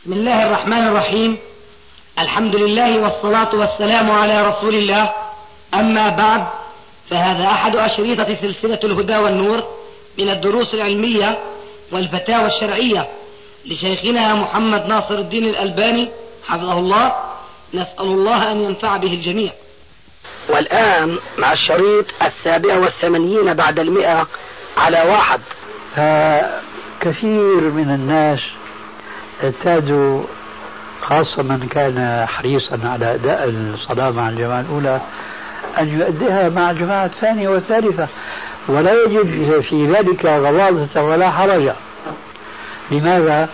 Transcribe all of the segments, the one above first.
بسم الله الرحمن الرحيم. الحمد لله والصلاة والسلام على رسول الله. أما بعد فهذا أحد أشريطة سلسلة الهدى والنور من الدروس العلمية والفتاوى الشرعية لشيخنا محمد ناصر الدين الألباني حفظه الله. نسأل الله أن ينفع به الجميع. والآن مع الشريط السابع والثمانين بعد المئة على واحد. كثير من الناس اعتادوا خاصة من كان حريصا على أداء الصلاة مع الجماعة الأولى أن يؤديها مع الجماعة الثانية والثالثة ولا يجد في ذلك غلاظة ولا حرج لماذا؟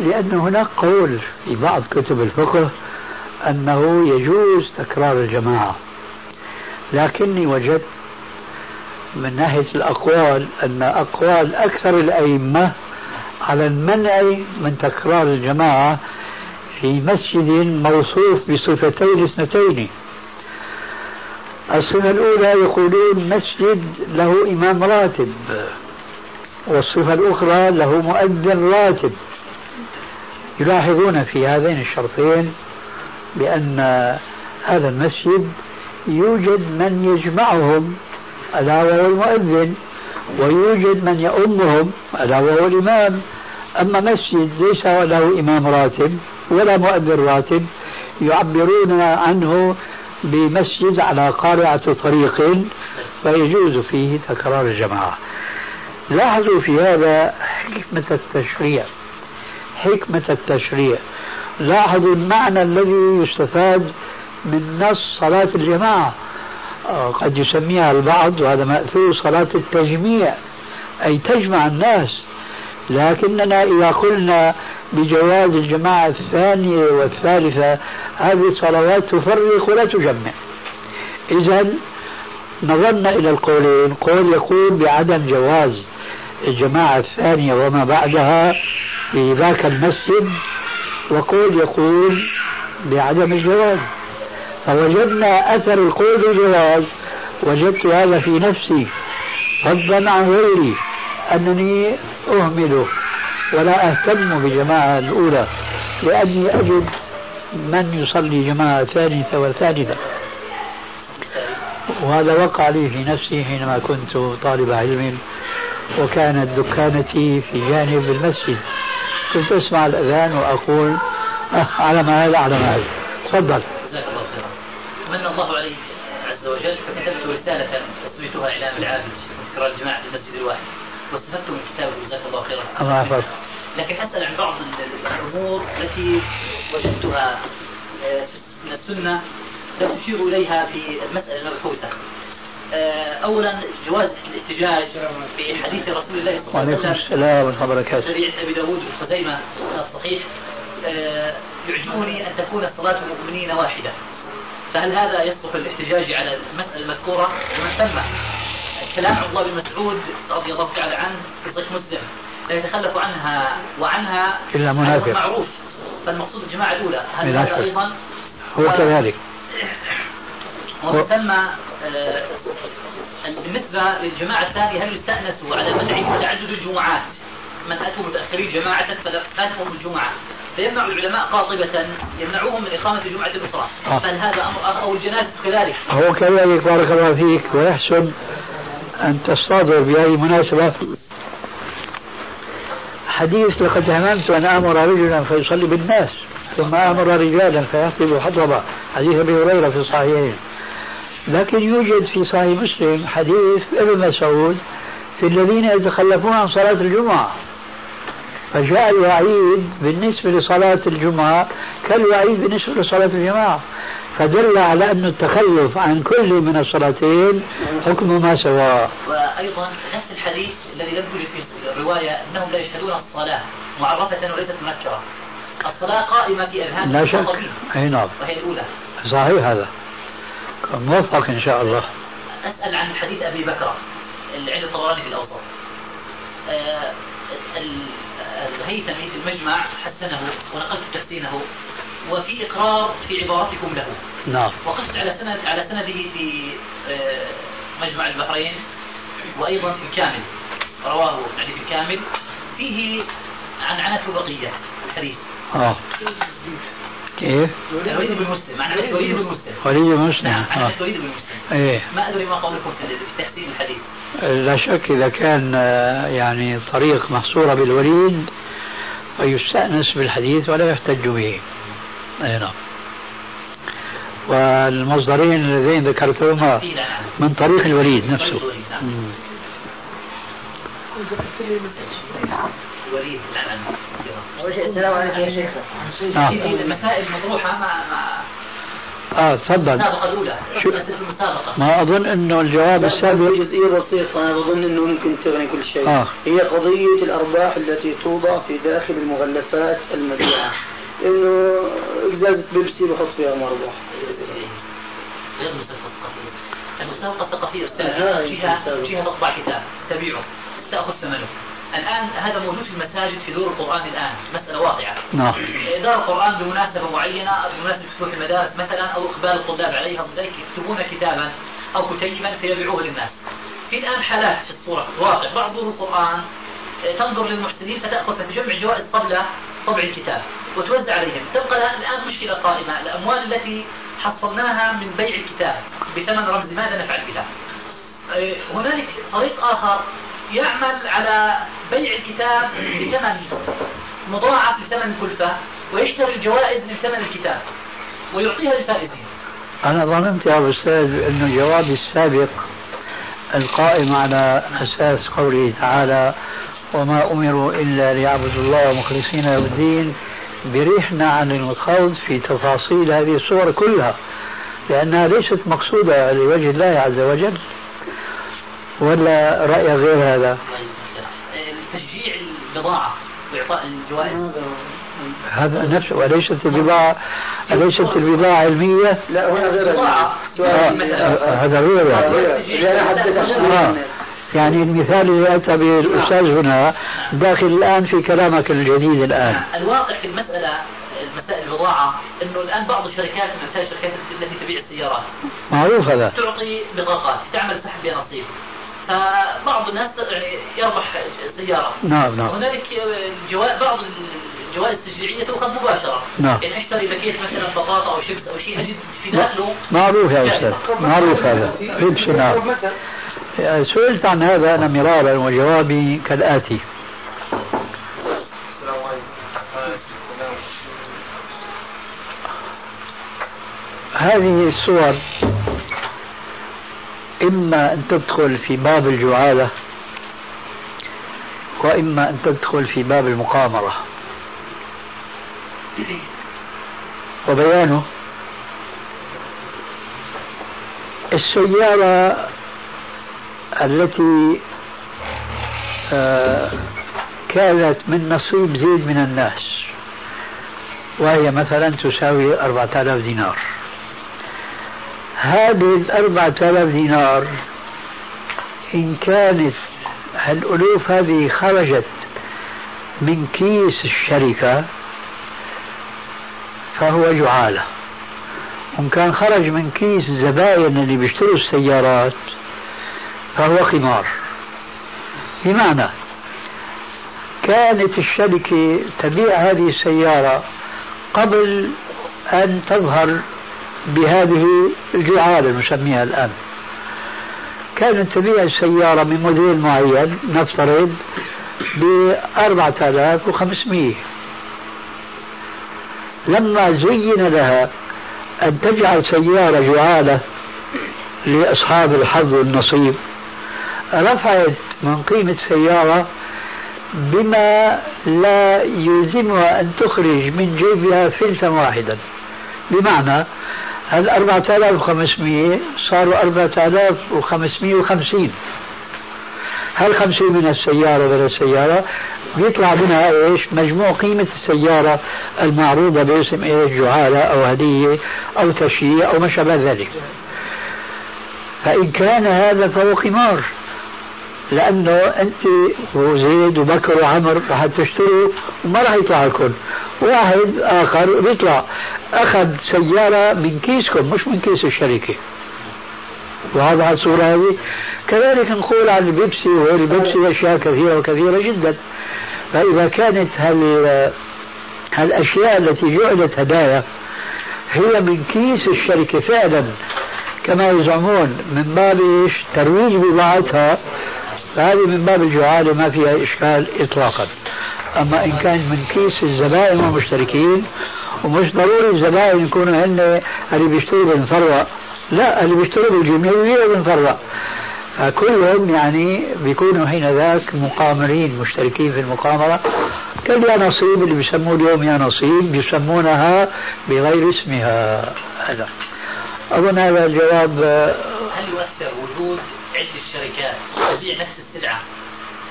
لأن هناك قول في بعض كتب الفقه أنه يجوز تكرار الجماعة لكني وجدت من ناحية الأقوال أن أقوال أكثر الأئمة على المنع من تكرار الجماعة في مسجد موصوف بصفتين اثنتين. الصفة الأولى يقولون مسجد له إمام راتب والصفة الأخرى له مؤذن راتب. يلاحظون في هذين الشرطين بأن هذا المسجد يوجد من يجمعهم ألا وهو المؤذن ويوجد من يؤمهم ألا وهو الإمام. أما مسجد ليس له إمام راتب ولا مؤذن راتب يعبرون عنه بمسجد على قارعة طريق فيجوز فيه تكرار الجماعة. لاحظوا في هذا حكمة التشريع. حكمة التشريع. لاحظوا المعنى الذي يستفاد من نص صلاة الجماعة. قد يسميها البعض وهذا مأثور صلاة التجميع. أي تجمع الناس. لكننا إذا قلنا بجواز الجماعة الثانية والثالثة هذه الصلوات تفرق ولا تجمع. إذا نظرنا إلى القولين قول يقول بعدم جواز الجماعة الثانية وما بعدها في ذاك المسجد وقول يقول بعدم الجواز. فوجدنا أثر القول بالجواز وجدت هذا في نفسي. فضلا عن غيري أنني أهمله ولا أهتم بالجماعة الأولى لأني أجد من يصلي جماعة ثالثة وثالثة وهذا وقع لي في نفسي حينما كنت طالب علم وكانت دكانتي في جانب المسجد. كنت أسمع الأذان وأقول أه على ما هذا على ما هذا. تفضل. الله عليه عز وجل فكتبت رسالة سميتها إعلام العابد ذكرى الجماعة في المسجد الواحد واستفدت من كتابه جزاك الله خيرا. الله يحفظك. لكن أسأل عن بعض الأمور التي وجدتها آه، من السنة لا تشير إليها في المسألة المبحوثة. آه، أولا جواز الاحتجاج في حديث رسول الله صلى الله عليه وسلم. وعليكم السلام ورحمة الله وبركاته. الذي أبي داود بن خزيمة الصحيح آه، يعجبني أن تكون صلاة المؤمنين واحدة. فهل هذا يصلح الاحتجاج على المسألة المذكورة؟ ومن ثم كلام عبد الله بن مسعود رضي الله تعالى عنه في صحيح مسلم لا يتخلف عنها وعنها إلا منافق. معروف. فالمقصود الجماعة الأولى. هل هذا أيضا؟ هو كذلك. ومن ثم آه، بالنسبة للجماعة الثانية هل يستأنسوا على منع تعدد الجمعات؟ من أتوا متأخرين جماعة فاتهم الجمعة. فيمنع العلماء قاطبة يمنعوهم من إقامة الجمعة الأخرى. آه. فهل هذا أمر أو الجنازة كذلك؟ هو كذلك بارك الله فيك. ويحسن أن تصطادر بهذه المناسبة حديث لقد هممت أن آمر رجلا فيصلي بالناس ثم آمر رجالا فيحفظ حطبا حديث أبي هريرة في الصحيحين. لكن يوجد في صحيح مسلم حديث ابن مسعود في الذين يتخلفون عن صلاة الجمعة. فجاء الوعيد بالنسبة لصلاة الجمعة كالوعيد بالنسبة لصلاة الجماعة. فدل على أن التخلف عن كل من الصلاتين حكم ما سواء وأيضا نفس الحديث الذي يوجد في الرواية أنهم لا يشهدون الصلاة معرفة وليست منكرة الصلاة قائمة في أذهان لا شك. أي نعم. وهي الأولى. صحيح هذا. موفق إن شاء الله. أسأل عن حديث أبي بكر اللي عند الطبراني في الأوسط. آه الهيثمي في المجمع حسنه ونقلت تحسينه وفي إقرار في عبارتكم له. نعم. وقست على سند على سنده في آه، مجمع البحرين وأيضا في الكامل. رواه يعني في الكامل. فيه عن عنة بقية. الحديث. آه. كيف؟ الوليد بن مسلم معنى الوليد بن مسلم وليد بن مسلم نعم آه. معنى الوليد بن مسلم إيه. ما أدري ما قولكم في تحسين الحديث. لا شك إذا كان آه، يعني طريق محصورة بالوليد فيستأنس بالحديث ولا يحتج به. أي نعم. والمصدرين اللذين ذكرتهما من طريق الوليد نفسه. الوليد. نعم نعم السلام عليكم يا شيخ. في المسائل مطروحة مع آه تفضل. المسابقة الأولى. شو- المسابقة. ما أظن أنه الجواب السابق جزئية بسيطة. أنا بظن أنه ممكن تغني كل شيء. آه. هي قضية الأرباح التي توضع في داخل المغلفات المبيعة إنه إزازة بيبسي بحط فيها مربح غير المسابقة الثقافية. المسابقة الثقافية أستاذ آه، المسابقة. جهه تطبع كتاب. تبيعه. تاخذ ثمنه. الآن هذا موجود في المساجد في دور القرآن الآن مسألة واقعة. نعم. دار القرآن بمناسبة معينة أو بمناسبة فتوح المدارس مثلا أو إقبال الطلاب عليها ذلك يكتبون كتابا أو كتيبا فيبيعوه للناس. في الآن حالات في الصورة في الواقع بعض دور القرآن آه، تنظر للمحسنين فتأخذ فتجمع جوائز قبل طبع الكتاب وتوزع عليهم. تبقى الآن مشكلة قائمة الأموال التي حصلناها من بيع الكتاب بثمن رمز. ماذا نفعل بها آه، هنالك طريق آخر يعمل على بيع الكتاب بثمن مضاعف لثمن الكلفة ويشتري الجوائز من ثمن الكتاب ويعطيها للفائزين. أنا ظننت يا أستاذ أنه جوابي السابق القائم على أساس قوله تعالى وما أمروا إلا ليعبدوا الله مخلصين له الدين بريحنا عن الخوض في تفاصيل هذه الصور كلها لأنها ليست مقصودة لوجه الله عز وجل. ولا رأي غير هذا؟ تشجيع البضاعة وإعطاء الجوائز. هذا نفسه وليست البضاعة أليست البضاعة علمية؟ لا هنا غير بضاعة آه، آه، هذا غير يعني. آه. يعني المثال اللي أتى به الأستاذ هنا داخل الآن في كلامك الجديد الآن. الواقع في المسألة مسائل البضاعة أنه الآن بعض الشركات مثل الشركات التي تبيع السيارات معروف هذا. تعطي بطاقات تعمل سحب بها نصيب فبعض الناس يعني يربح سيارة. نعم نعم. وهنالك جوا... بعض الجوائز التشجيعية تؤخذ مباشرة. نعم. يعني اشتري باكيت مثلا بطاطا أو شيبس أو شيء أجد في داخله معروف يا أستاذ معروف هذا. لبس نعم. سئلت عن هذا أنا مرارا وجوابي كالآتي. هذه الصور إما أن تدخل في باب الجعالة وإما أن تدخل في باب المقامرة. وبيانه السيارة التي آه، كانت من نصيب زيد من الناس وهي مثلا تساوي أربعة آلاف دينار. هذه الأربعة آلاف دينار إن كانت الألوف هذه خرجت من كيس الشركة فهو جعالة. وإن كان خرج من كيس الزباين اللي بيشتروا السيارات فهو خمار. بمعنى كانت الشركة تبيع هذه السيارة قبل أن تظهر بهذه الجعالة نسميها الآن. كانت تبيع السيارة من موديل معين نفترض ب 4500 لما زين لها أن تجعل سيارة جعالة لأصحاب الحظ والنصيب رفعت من قيمة السيارة بما لا يلزمها أن تخرج من جيبها فلسا واحدا. بمعنى هال 4500 صاروا 4550 هل 50 من السيارة ولا السيارة بيطلع منها إيش؟ مجموع قيمة السيارة المعروضة باسم إيش؟ جعالة أو هدية أو تشييع أو ما شابه ذلك. فإن كان هذا فهو قمار لأنه أنت وزيد وبكر وعمر راح تشتروا وما راح يطلع الكل واحد آخر بيطلع أخذ سيارة من كيسكم مش من كيس الشركة. وهذا الصورة هذه؟ كذلك نقول عن البيبسي وغير البيبسي أشياء كثيرة وكثيرة جدا. فإذا كانت هال هالأشياء التي جعلت هدايا هي من كيس الشركة فعلا. كما يزعمون من باب إيش؟ ترويج بضاعتها. فهذه من باب الجعالة ما فيها إشكال إطلاقا. أما إن كان من كيس الزبائن والمشتركين ومش ضروري الزبائن يكونوا هن اللي بيشتروا بالمفرق لا اللي بيشتروا يبيعوا بالمفرق فكلهم يعني بيكونوا حين ذاك مقامرين مشتركين في المقامرة. كاليانصيب اللي بيسموه اليوم يانصيب بيسمونها بغير اسمها. هذا. أظن هذا الجواب هل يؤثر وجود عدة شركات تبيع نفس السلعة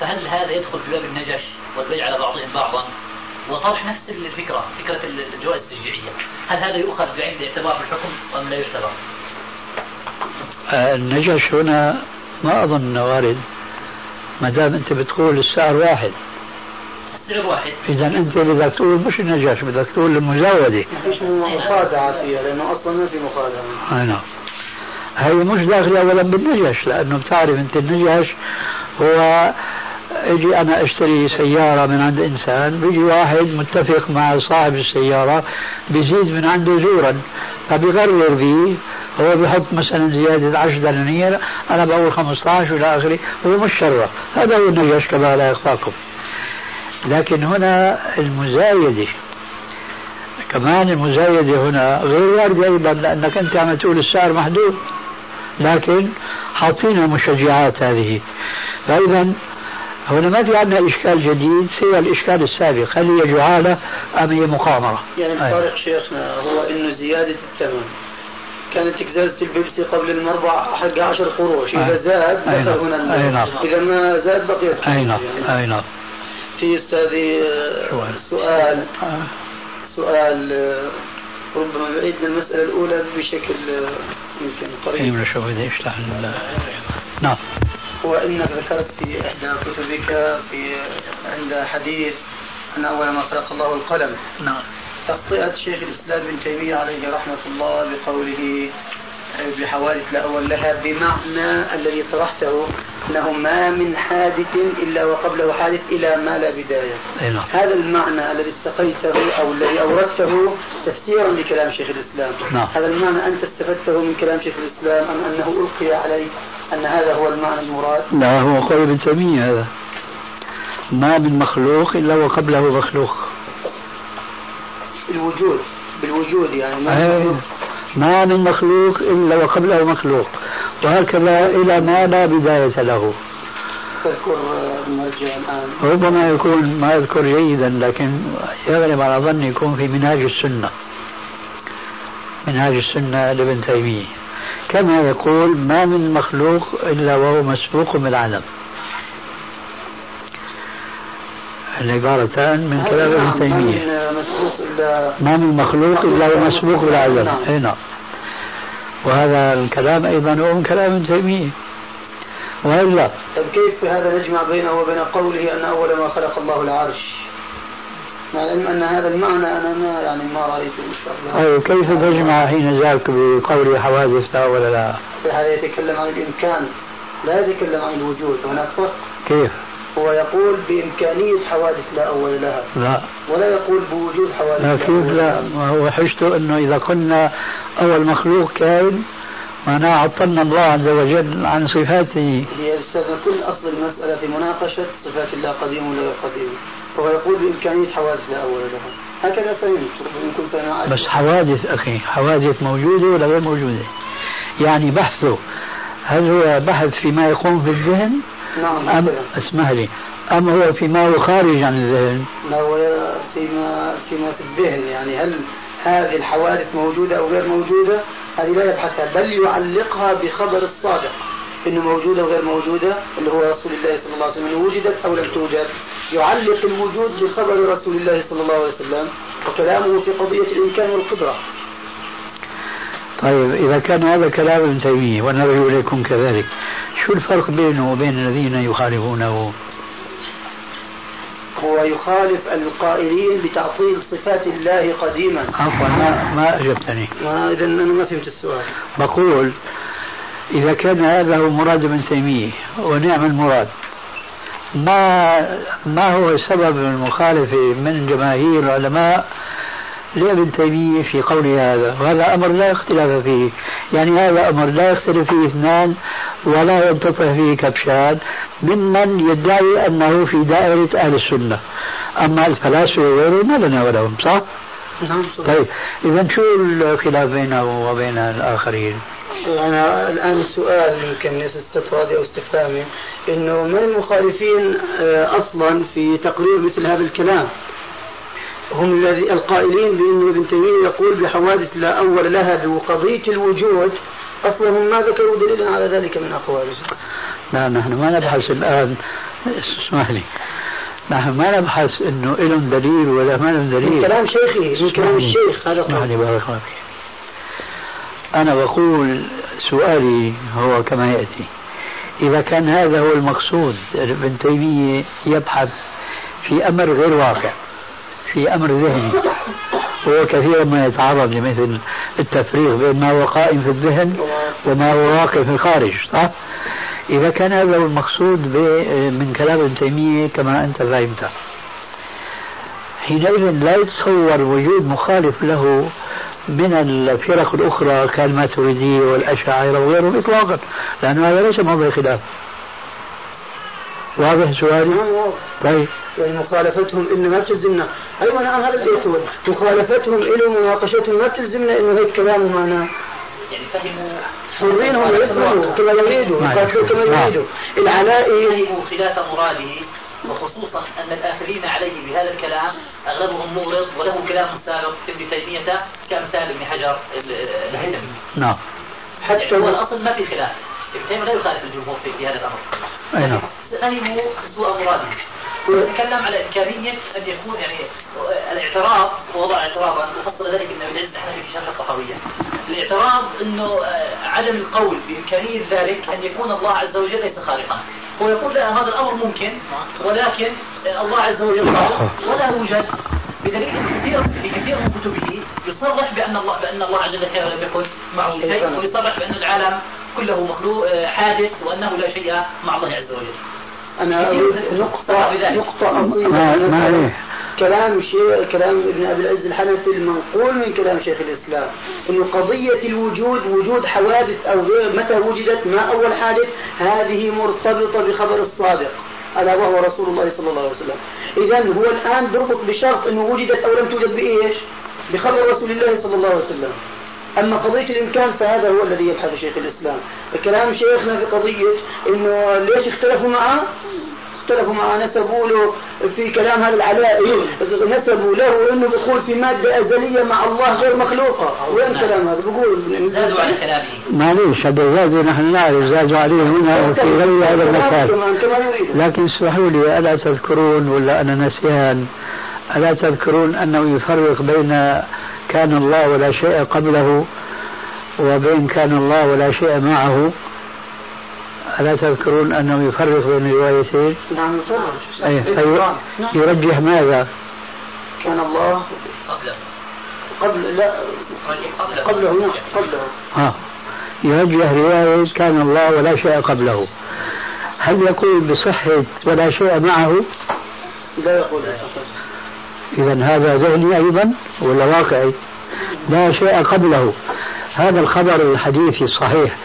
فهل هذا يدخل في باب النجش والبيع على بعضهم بعضا؟ وطرح نفس الفكرة فكرة الجوائز التشجيعية هل هذا يؤخذ بعين الاعتبار في الحكم أم لا يعتبر؟ النجش هنا ما أظن وارد ما دام أنت بتقول السعر واحد. سعر واحد. إذا أنت بدك تقول مش النجاش بدك تقول المزاودة ما فيش مخادعة فيها لأنه أصلا ما في مخادعة أي نعم. هي مش داخلة أولا بالنجش لأنه بتعرف أنت النجش هو أجي أنا أشتري سيارة من عند إنسان بيجي واحد متفق مع صاحب السيارة بيزيد من عنده زورا فبيغرر فيه هو بيحط مثلا زيادة 10 دنانير أنا بقول 15 وإلى آخره هو مش شرة هذا هو النجاش كما لا يخفاكم. لكن هنا المزايدة كمان المزايدة هنا غير واردة أيضا لأنك أنت عم تقول السعر محدود. لكن حاطين المشجعات هذه. فإذا هنا ما في عندنا إشكال جديد سوى الإشكال السابق. هل هي جعالة أم هي مقامرة يعني الفارق شيخنا هو أنه زيادة الثمن كانت إزازة البيبسي قبل المربع حق 10 قروش. إذا زاد دخل هنا أي نعم. إذا ما زاد بقيت. أي نعم. أي نعم. في أستاذي سؤال. سؤال. ربما بعيد من المسألة الأولى بشكل يمكن قريب. أيوة شو بدي اشرح نعم. هو انك ذكرت في إحدى كتبك في عند حديث أن أول ما خلق الله القلم. نعم. تخطئة شيخ الإسلام ابن تيمية عليه رحمة الله بقوله بحوادث لا أول لها بمعنى الذي طرحته أنه ما من حادث إلا وقبله حادث إلى ما لا بداية نعم. هذا المعنى الذي استقيته أو الذي أوردته تفسيرا لكلام شيخ الإسلام نعم. هذا المعنى أنت استفدته من كلام شيخ الإسلام أم أنه ألقي عليك أن هذا هو المعنى المراد لا هو قول ابن تيمية هذا ما من مخلوق إلا وقبله مخلوق الوجود بالوجود يعني ما. ما من مخلوق إلا وقبله مخلوق وهكذا إلى ما لا بداية له. ربما يكون ما أذكر جيدا لكن يغلب على ظني يكون في منهاج السنة. منهاج السنة لابن تيمية. كما يقول ما من مخلوق إلا وهو مسبوق بالعدم العبارتان من كلام ابن نعم، تيمية. ما من مخلوق إلا ومسبوق بالعدم نعم. أي نعم. وهذا الكلام أيضا هو من كلام ابن تيمية. وإلا طيب كيف هذا نجمع بينه وبين قوله أن أول ما خلق الله العرش؟ مع العلم أن هذا المعنى أنا ما يعني ما رأيته إن شاء الله. أيوة كيف تجمع حين ذاك بقول حوادث لا ولا لا؟ هذا يتكلم عن الإمكان لا يتكلم عن الوجود. هناك فرق. كيف؟ هو يقول بإمكانية حوادث لا أول لها. لا. ولا يقول بوجود حوادث لا كيف لا حجته أنه إذا قلنا أول مخلوق كائن معناه عطلنا الله عز وجل عن صفاته. هي كل أصل المسألة في مناقشة صفات الله قديم ولا قديم. وهو يقول بإمكانية حوادث لا أول لها. هكذا فهمت إن كنت أنا بس حوادث أخي حوادث موجودة ولا غير موجودة؟ يعني بحثه هل هو بحث فيما يقوم في الذهن؟ نعم. أم اسمح لي. أم هو فيما هو خارج عن الذهن؟ لا هو فيما فيما في الذهن. يعني هل هذه الحوادث موجودة أو غير موجودة؟ هذه لا يبحثها. بل يعلقها بخبر الصادق إنه موجوده وغير موجوده اللي هو رسول الله صلى الله عليه وسلم. وجدت أو لم توجد. يعلق الوجود بخبر رسول الله صلى الله عليه وسلم وكلامه في قضية الإمكان والقدرة. طيب إذا كان هذا كلام ابن تيمية ونرجو إليكم كذلك. شو الفرق بينه وبين الذين يخالفونه؟ هو يخالف القائلين بتعطيل صفات الله قديما. عفوا ما ما أجبتني. ما اذا أنا ما فهمت السؤال. بقول إذا كان هذا هو مراد ابن تيمية ونعم المراد ما ما هو سبب المخالفة من جماهير العلماء لابن تيمية في قوله هذا وهذا أمر لا اختلاف فيه يعني هذا أمر لا يختلف فيه اثنان ولا ينتفع فيه كبشان ممن يدعي أنه في دائرة أهل السنة أما الفلاسفة وغيره ما لنا ولهم صح؟ نعم طيب إذا شو الخلاف بينه وبين الآخرين؟ أنا الآن السؤال يمكن استفادي أو استفهامي أنه من المخالفين آه، أصلا في تقرير مثل هذا الكلام هم الذي القائلين بأن ابن تيمية يقول بحوادث لا أول لها بقضية الوجود. أصلا هم ما ذكروا دليلا على ذلك من أقواله لا نحن ما نبحث الآن. اسمح لي. نحن ما نبحث إنه لهم دليل ولا ما لهم دليل. من كلام شيخه من كلام الشيخ هذا لي بارك الله فيك. أنا بقول سؤالي هو كما يأتي. إذا كان هذا هو المقصود ابن تيمية يبحث في أمر غير واقع. في أمر ذهني. هو كثيرا ما يتعرض لمثل التفريق بين ما هو قائم في الذهن وما هو واقع في الخارج صح؟ إذا كان هذا هو المقصود من كلام ابن تيمية كما أنت فهمت. حينئذ لا يتصور وجود مخالف له من الفرق الأخرى كالماتريدية والأشاعرة وغيرهم إطلاقا لأن هذا ليس موضع خلاف. واضح سؤالي؟ نعم، طيب. يعني مخالفتهم انه ما بتلزمنا أيوه نعم هذا اللي يقول مخالفتهم له مناقشتهم ما بتلزمنا إنه هيك كلامهم معناه يعني فهموا. حرين هم يفهموا؟ كما يريدوا يقاتلوا كما يريدوا. العلائي فهموا خلاف مراده وخصوصا أن الآخرين عليه بهذا الكلام أغلبهم مورد وله كلام سابق في ابن تيمية كأمثال ابن حجر الهيثمي. نعم. حتى يعني هو الأصل ما في خلاف. ابن تيميه لا يخالف الجمهور في هذا الأمر. أي نعم. فهموا سوء مراده. ونتكلم على إمكانية أن يكون يعني الاعتراض ووضع اعتراضا وفصل ذلك ابن أبي العز الحنفي في شرح الطحاوية. الاعتراض أنه آه، عدم القول بإمكانية ذلك أن يكون الله عز وجل ليس خالقا. هو يقول لا هذا الأمر ممكن ولكن الله عز وجل خالق ولا يوجد بدليل كثير في كثير من كتبه يصرح بأن الله بأن الله عز وجل لم يكن معه شيء ويصرح بأن العالم كله مخلوق آه، حادث وأنه لا شيء مع الله عز وجل. أنا أريد نقطة نقطة ما كلام شيخ كلام ابن أبي العز الحنفي المنقول من كلام شيخ الإسلام إنه قضية الوجود وجود حوادث أو غير متى وجدت ما أول حادث هذه مرتبطة بخبر الصادق. ألا وهو رسول الله صلى الله عليه وسلم. اذا هو الآن بربط بشرط أنه وجدت أو لم توجد بإيش؟ بخبر رسول الله صلى الله عليه وسلم. أما قضية الإمكان فهذا هو الذي يبحث شيخ الإسلام. كلام شيخنا في قضية أنه ليش اختلفوا معه؟ اختلفوا معه نسبوا له في كلام هذا العلائي نسبوا له إنه بيقول في مادة أزلية مع الله غير مخلوقة. وين كلام هذا بيقول زادوا على كلامه. معليش هذا زادوا نحن نعرف زادوا عليه هنا وفي غير هذا المكان. لكن اسمحوا لي ألا تذكرون ولا أنا نسيان ألا تذكرون أنه يفرق بين كان الله ولا شيء قبله وبين كان الله ولا شيء معه؟ ألا تذكرون أنه يفرق بين الروايتين؟ نعم يفرق يرجح ماذا؟ كان الله قبله. قبل لا قبله نعم قبله. ها يرجح رواية كان الله ولا شيء قبله. هل يقول بصحة ولا شيء معه؟ لا يقول إذا هذا ذهني أيضا ولا واقعي؟ لا شيء قبله. هذا الخبر الحديثي الصحيح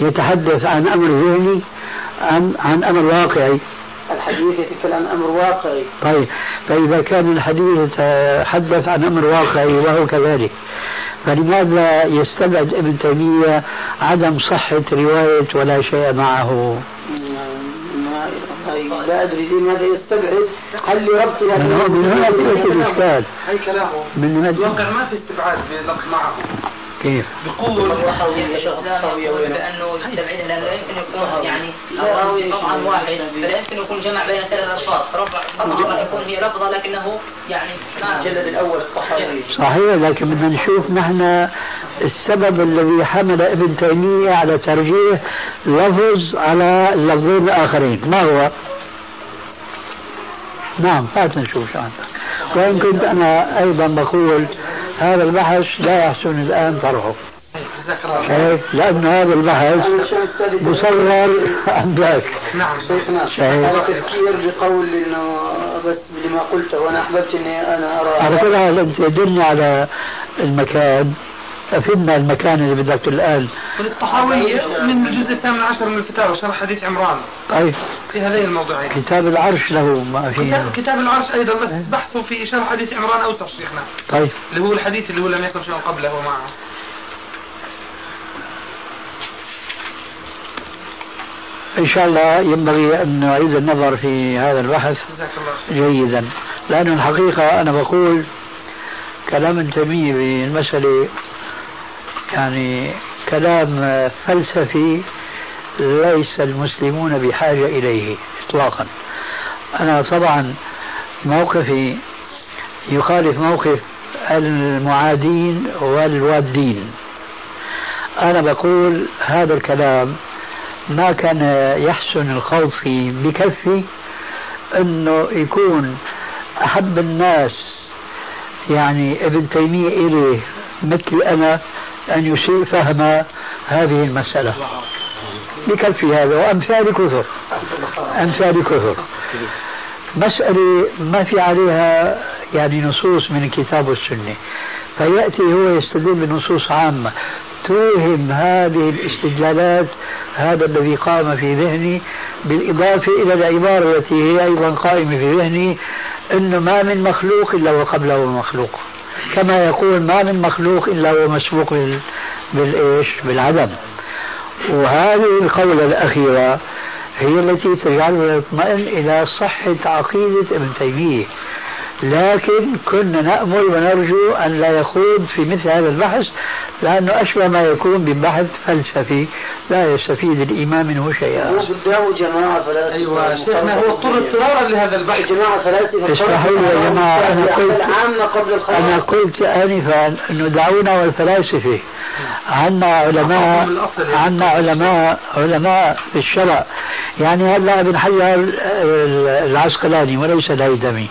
يتحدث عن أمر ذهني عن عن أمر واقعي؟ الحديث يتكلم عن أمر واقعي. طيب فإذا كان الحديث يتحدث عن أمر واقعي وهو كذلك فلماذا يستبعد ابن تيمية عدم صحة رواية ولا شيء معه؟ لا أدري لماذا يستبعد؟ هل لربطها من هنا كلامه من الواقع ما في استبعاد معه. كيف؟ بقوة لأنه يستبعد لأنه يمكن يكون يعني الراوي طبعا واحد فلا يمكن يكون جمع بين ثلاث ألفاظ طبعا يكون هي لفظة لكنه يعني الجلد الأول الصحابي صحيح لكن بدنا نشوف نحن السبب الذي حمل ابن تيمية على ترجيح لفظ على اللفظين الآخرين ما هو؟ نعم هات نشوف شو عندك. وإن كنت أنا أيضا بقول هذا البحث لا يحسن الآن طرحه. شايف؟ لأنه هذا البحث مصور عن ذاك. نعم شيخنا. هذا تذكير بقول إنه لما قلته وأنا أحببت إني أنا أرى. على كل حال أنت دلني على المكان. أفدنا المكان اللي بدك الآن. الطحاوي من الجزء الثامن عشر من الفتاوى شرح حديث عمران. طيب. في هذين الموضوعين. كتاب العرش له ما فيه كتاب, كتاب العرش أيضا بس بحثه في شرح حديث عمران أو شيخنا طيب. اللي هو الحديث اللي هو لم يكن شيء قبله معه إن شاء الله ينبغي أن نعيد النظر في هذا البحث جيدا. لأن الحقيقة أنا بقول كلام تيمية بالمسألة يعني كلام فلسفي ليس المسلمون بحاجة إليه إطلاقا. أنا طبعا موقفي يخالف موقف المعادين والوادين. أنا بقول هذا الكلام ما كان يحسن الخوض فيه بكفي أنه يكون أحب الناس يعني ابن تيمية إليه مثل أنا أن يسيء فهم هذه المسألة. بكفي هذا وأمثال كثر. أمثال كثر. مسألة ما في عليها يعني نصوص من الكتاب والسنة فيأتي هو يستدل بنصوص عامة. توهم هذه الاستدلالات هذا الذي قام في ذهني بالإضافة إلى العبارة التي هي أيضا قائمة في ذهني أنه ما من مخلوق إلا وقبله مخلوق كما يقول ما من مخلوق إلا هو مسبوق بال... بالإيش؟ بالعدم. وهذه القولة الأخيرة هي التي تجعلنا نطمئن إلى صحة عقيدة ابن تيمية. لكن كنا نأمل ونرجو أن لا يخوض في مثل هذا البحث لأنه أشبه ما يكون ببحث فلسفي لا يستفيد الإيمان منه شيئا. هو قدامه جماعة فلاسفة أيوه شيخنا هو اضطر اضطرارا لهذا البحث. جماعة فلاسفة اسمحوا لي يا جماعة أنا قلت العامة قبل أنا قلت آنفا أنه دعونا والفلاسفة عنا علماء عنا علماء علماء في الشرع يعني هلا ابن حجر العسقلاني وليس الهيثمي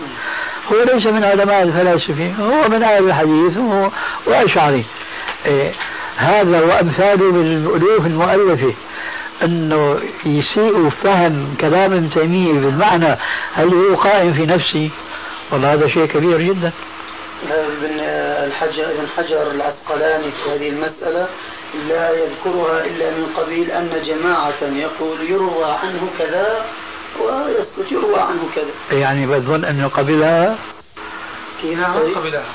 هو ليس من علماء الفلاسفة هو من أهل الحديث وهو وأشعري. هذا وأمثاله من الألوف المؤلفة أنه يسيء فهم كلام ابن تيمية بالمعنى هل هو قائم في نفسي والله هذا شيء كبير جدا. ابن الحجر ابن حجر العسقلاني في هذه المسألة لا يذكرها إلا من قبيل أن جماعة يقول يروى عنه كذا ويسكت يروى عنه كذا. يعني بظن أنه قبلها نعم؟ قبلها.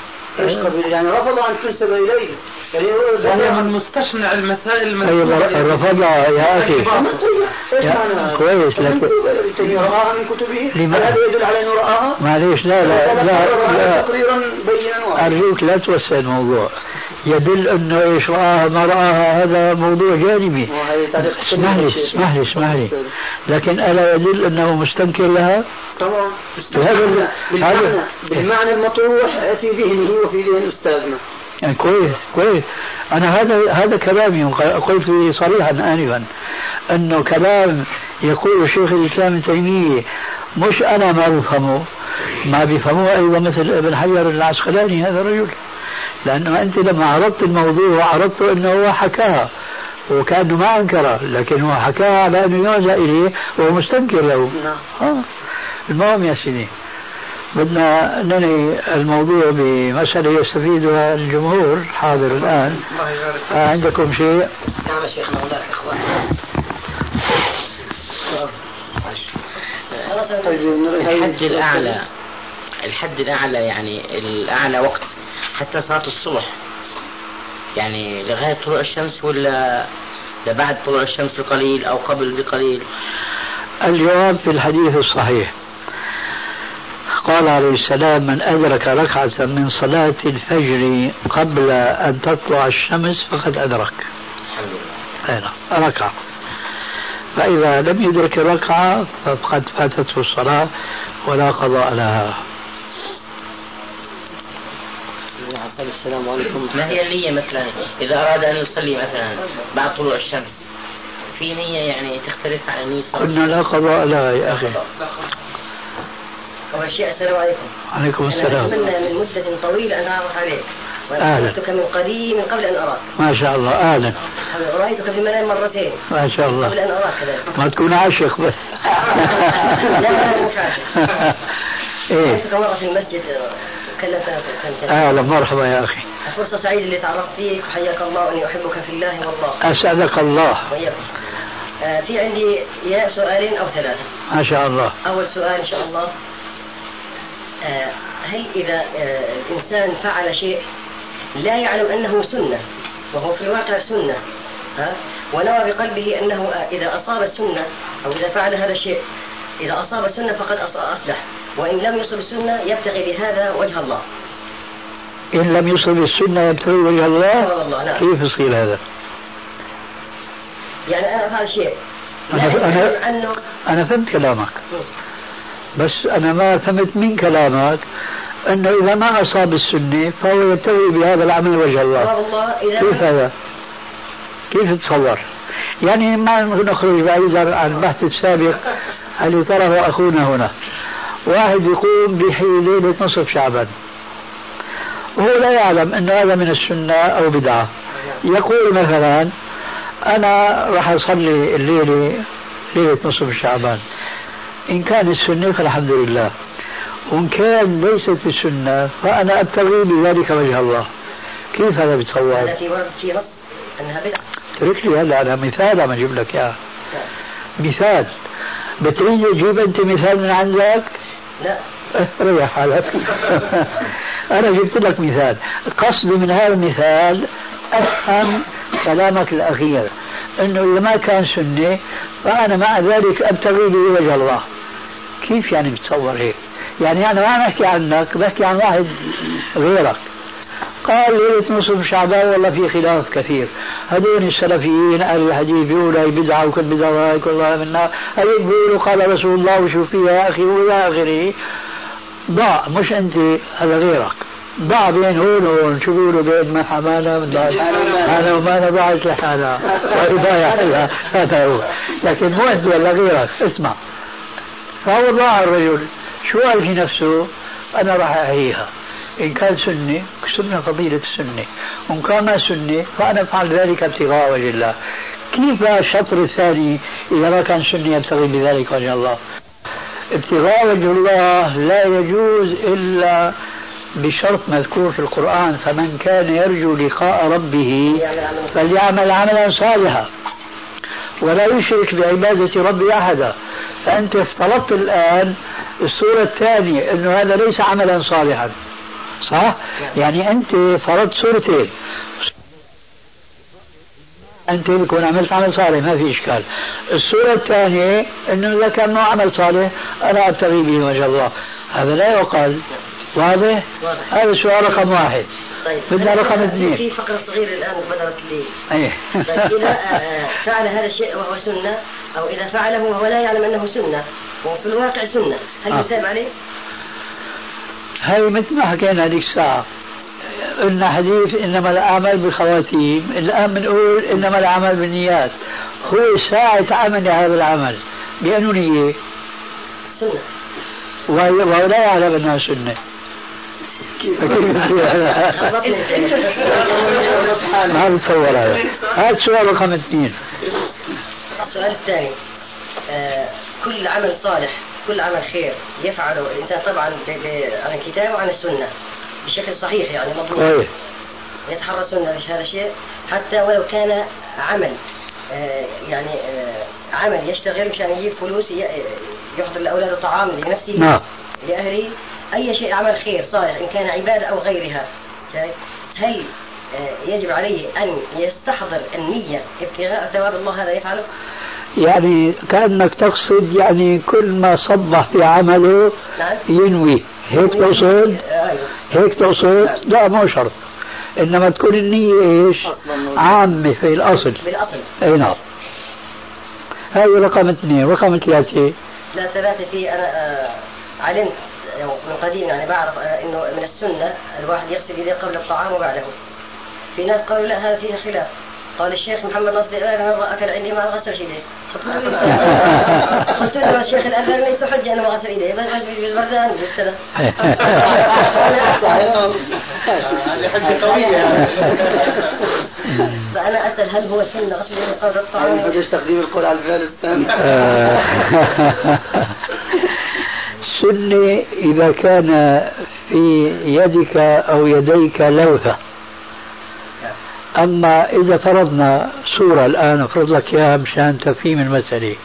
يعني رفض أن تنسب إليه. يعني هو وهو من مستشنع المسائل المنسوبة رفضها يا أخي. إيش يا- معنى؟ كويس، لكن- من كتبه؟ لما- هل هذا يدل على انه رآها؟ معليش لا لا لا, لا. تقريرا بينا واضحا أرجوك لا توسع الموضوع. يدل أنه إيش رآها ما رآها هذا موضوع جانبي. اسمح لي اسمح لي اسمح لي. لكن ألا يدل أنه مستنكر لها؟ طبعا. هذا ال- بالمعنى بالمعنى المطروح في ذهنه وفي ذهن أستاذنا. يعني كويس كويس. أنا هذا هذا كلامي قلت صريحا آنفا. أنه كلام يقول شيخ الإسلام ابن تيمية مش أنا ما بفهمه. ما بيفهموه أيضا مثل ابن حجر العسقلاني هذا الرجل. لأنه أنت لما عرضت الموضوع عرضت أنه هو حكاها وكأنه ما أنكره لكن هو حكاها على أنه يوزع إليه وهو مستنكر له. نعم. آه. المهم يا سيدي بدنا ننهي الموضوع بمسألة يستفيدها الجمهور حاضر الآن. آه عندكم شيء؟ نعم شيخنا هناك أخوان. الحد الأعلى الحد الأعلى يعني الأعلى وقت حتى صلاة الصبح. يعني لغاية طلوع الشمس ولا لبعد طلوع الشمس بقليل أو قبل بقليل؟ الجواب في الحديث الصحيح. قال عليه السلام من أدرك ركعة من صلاة الفجر قبل أن تطلع الشمس فقد أدرك. الحمد لله. نعم ركعة فإذا لم يدرك الركعة فقد فاتته الصلاة ولا قضاء لها. السلام عليكم. ما هي النية مثلا؟ إذا أراد أن يصلي مثلا بعد طلوع الشمس في نية يعني تختلف عن النية قلنا لا قضاء لها يا أخي. أول شيء السلام عليكم. عليكم السلام. أتمنى من مدة طويلة أن أعرف عليك. أهلا. رأيتك من قديم من قبل أن أراك. ما شاء الله أهلا رأيتك في المنام مرتين. ما شاء قبل الله أن أراك كذلك ما تكون عاشق بس. لا لا مش عاشق. إيه. رأيتك مرة في المسجد أهلا مرحبا يا أخي. فرصة سعيدة اللي تعرفت فيك وحياك الله وأني أحبك في الله والله. اسعدك الله. وإياك آه، في عندي يا سؤالين أو ثلاثة. ما شاء الله. أول سؤال إن شاء الله. آه، هل إذا آه، الإنسان فعل شيء لا يعلم أنه سنة وهو في الواقع سنة ها ونوى بقلبه أنه إذا أصاب السنة أو إذا فعل هذا الشيء إذا أصاب السنة فقد أص- أصلح. وإن لم يصب السنة يبتغي بهذا وجه الله. إن لم يصل السنة يبتغي وجه الله؟ والله نعم. كيف يصير هذا؟ يعني أنا افعل شيء. أنا- أنا- عنه أنا فهمت كلامك. بس أنا ما فهمت من كلامك أنه إذا ما أصاب السنة فهو يبتغي بهذا العمل وجه الله. والله إذا كيف هذا؟ كيف تصور؟ يعني ما نخرج بعيدا عن البحث السابق اللي طرحه أخونا هنا. واحد يقوم بليله نصف شعبان. وهو لا يعلم أن هذا من السنة أو بدعة. يقول مثلا أنا راح أصلي الليلة ليلة نصف شعبان. إن كان السنة فالحمد لله. وإن كان ليست السنة فأنا أبتغي بذلك وجه الله. كيف هذا بيتصور؟ في أنها بدعة اترك لي هلا أنا مثال عم أجيب لك إياه. مثال. بتريد تجيب أنت مثال من عندك لا. ريح حالك أنا جبت لك مثال. قصدي من هذا المثال أفهم كلامك الأخير. إنه إذا ما كان سنة فأنا مع ذلك أبتغي به وجه الله. كيف يعني بتصور هيك؟ يعني أنا ما بحكي عنك بحكي عن واحد غيرك. قال ليلة نصف شعبان والله في خلاف كثير. هذول السلفيين أهل الحديث بيقولوا هي بدعه وكل بدعة وهي كلها منها. هذول بيقولوا قال رسول الله وشو فيها يا أخي والى اخره ضاع مش أنت هذا غيرك. ضاع بين هون وهون شو بيقولوا بين ما حمانا من أنا وما ضاعت لحالها. ضايع هذا هو. لكن مو أنت ولا غيرك. اسمع. فهو ضاع الرجل شو قال في نفسه؟ أنا راح أحييها. إن كان سنه سنة فضيلة السنة وإن كان ما سنه فأنا أفعل ذلك ابتغاء وجه الله. كيف الشطر الثاني إذا ما كان سنه يبتغي بذلك وجه الله؟ ابتغاء وجه الله لا يجوز إلا بشرط مذكور في القرآن فمن كان يرجو لقاء ربه فليعمل عملا صالحا. ولا يشرك بعبادة ربه أحدا. فأنت افترضت الآن الصورة الثانية أنه هذا ليس عملا صالحا. صح؟ يعني أنت فرضت صورتين أنت يكون عملت عمل صالح ما في إشكال الصورة الثانية أنه إذا كان نوع عمل صالح أنا أبتغي به وجه الله هذا لا يقال واضح؟ واضح. هذا السؤال رقم واحد طيب بدنا رقم في اثنين فقرة صغيرة الآن بدرت لي أيه. طيب إذا آه، فعل هذا الشيء وهو سنة أو إذا فعله وهو لا يعلم أنه سنة وفي الواقع سنة هل آه. يثاب عليه؟ هاي مثل ما حكينا هذيك الساعة. قلنا حديث إنما الأعمال بالخواتيم الآن بنقول إنما الأعمال بالنيات. هو ساعة عمل هذا العمل. بأنه نية سنة. وهي- وهو لا يعلم أنها سنة. ما بتصور هذا. هذا السؤال رقم اثنين. السؤال الثاني. آه، كل عمل صالح كل عمل خير يفعله الإنسان طبعا عن الكتاب وعن السنة بشكل صحيح يعني مضبوط يتحرى السنة في هذا الشيء حتى ولو كان عمل آه، يعني آه، عمل يشتغل مشان يجيب فلوس يحضر لأولاده طعام لنفسه نعم. لأهله أي شيء عمل خير صالح إن كان عبادة أو غيرها؟ هل آه، يجب عليه أن يستحضر النية ابتغاء ثواب الله هذا يفعله؟ يعني كأنك تقصد يعني كل ما صبح في عمله نعم. ينوي. هيك تقصد؟ آه، هيك تقصد؟ لا مو شرط. إنما تكون النية إيش؟ عامة في الأصل. بالأصل أي نعم. هذه رقم اثنين. رقم ثلاثة. لا ثلاثة في أنا آه، علمت من قديم يعني بعرف آه، إنه من السنة الواحد يغسل يديه قبل الطعام وبعده. في ناس قالوا لا هذا فيه خلاف. قال الشيخ محمد نصر الألباني أكل عندي ما غسل يديه قلت له الشيخ الألباني ليس حجة أنا ما غسل يديه بس بالبردان قلت له. هذه حجة قوية فأنا أسأل هل هو سنة غسل يديه قبل الطعام؟ بدأش تقديم القول على الفعل الثاني سنة إذا كان في يدك أو يديك لوثة. أما إذا فرضنا صورة الآن أفرض لك إياها مشان تفهيم المسألة.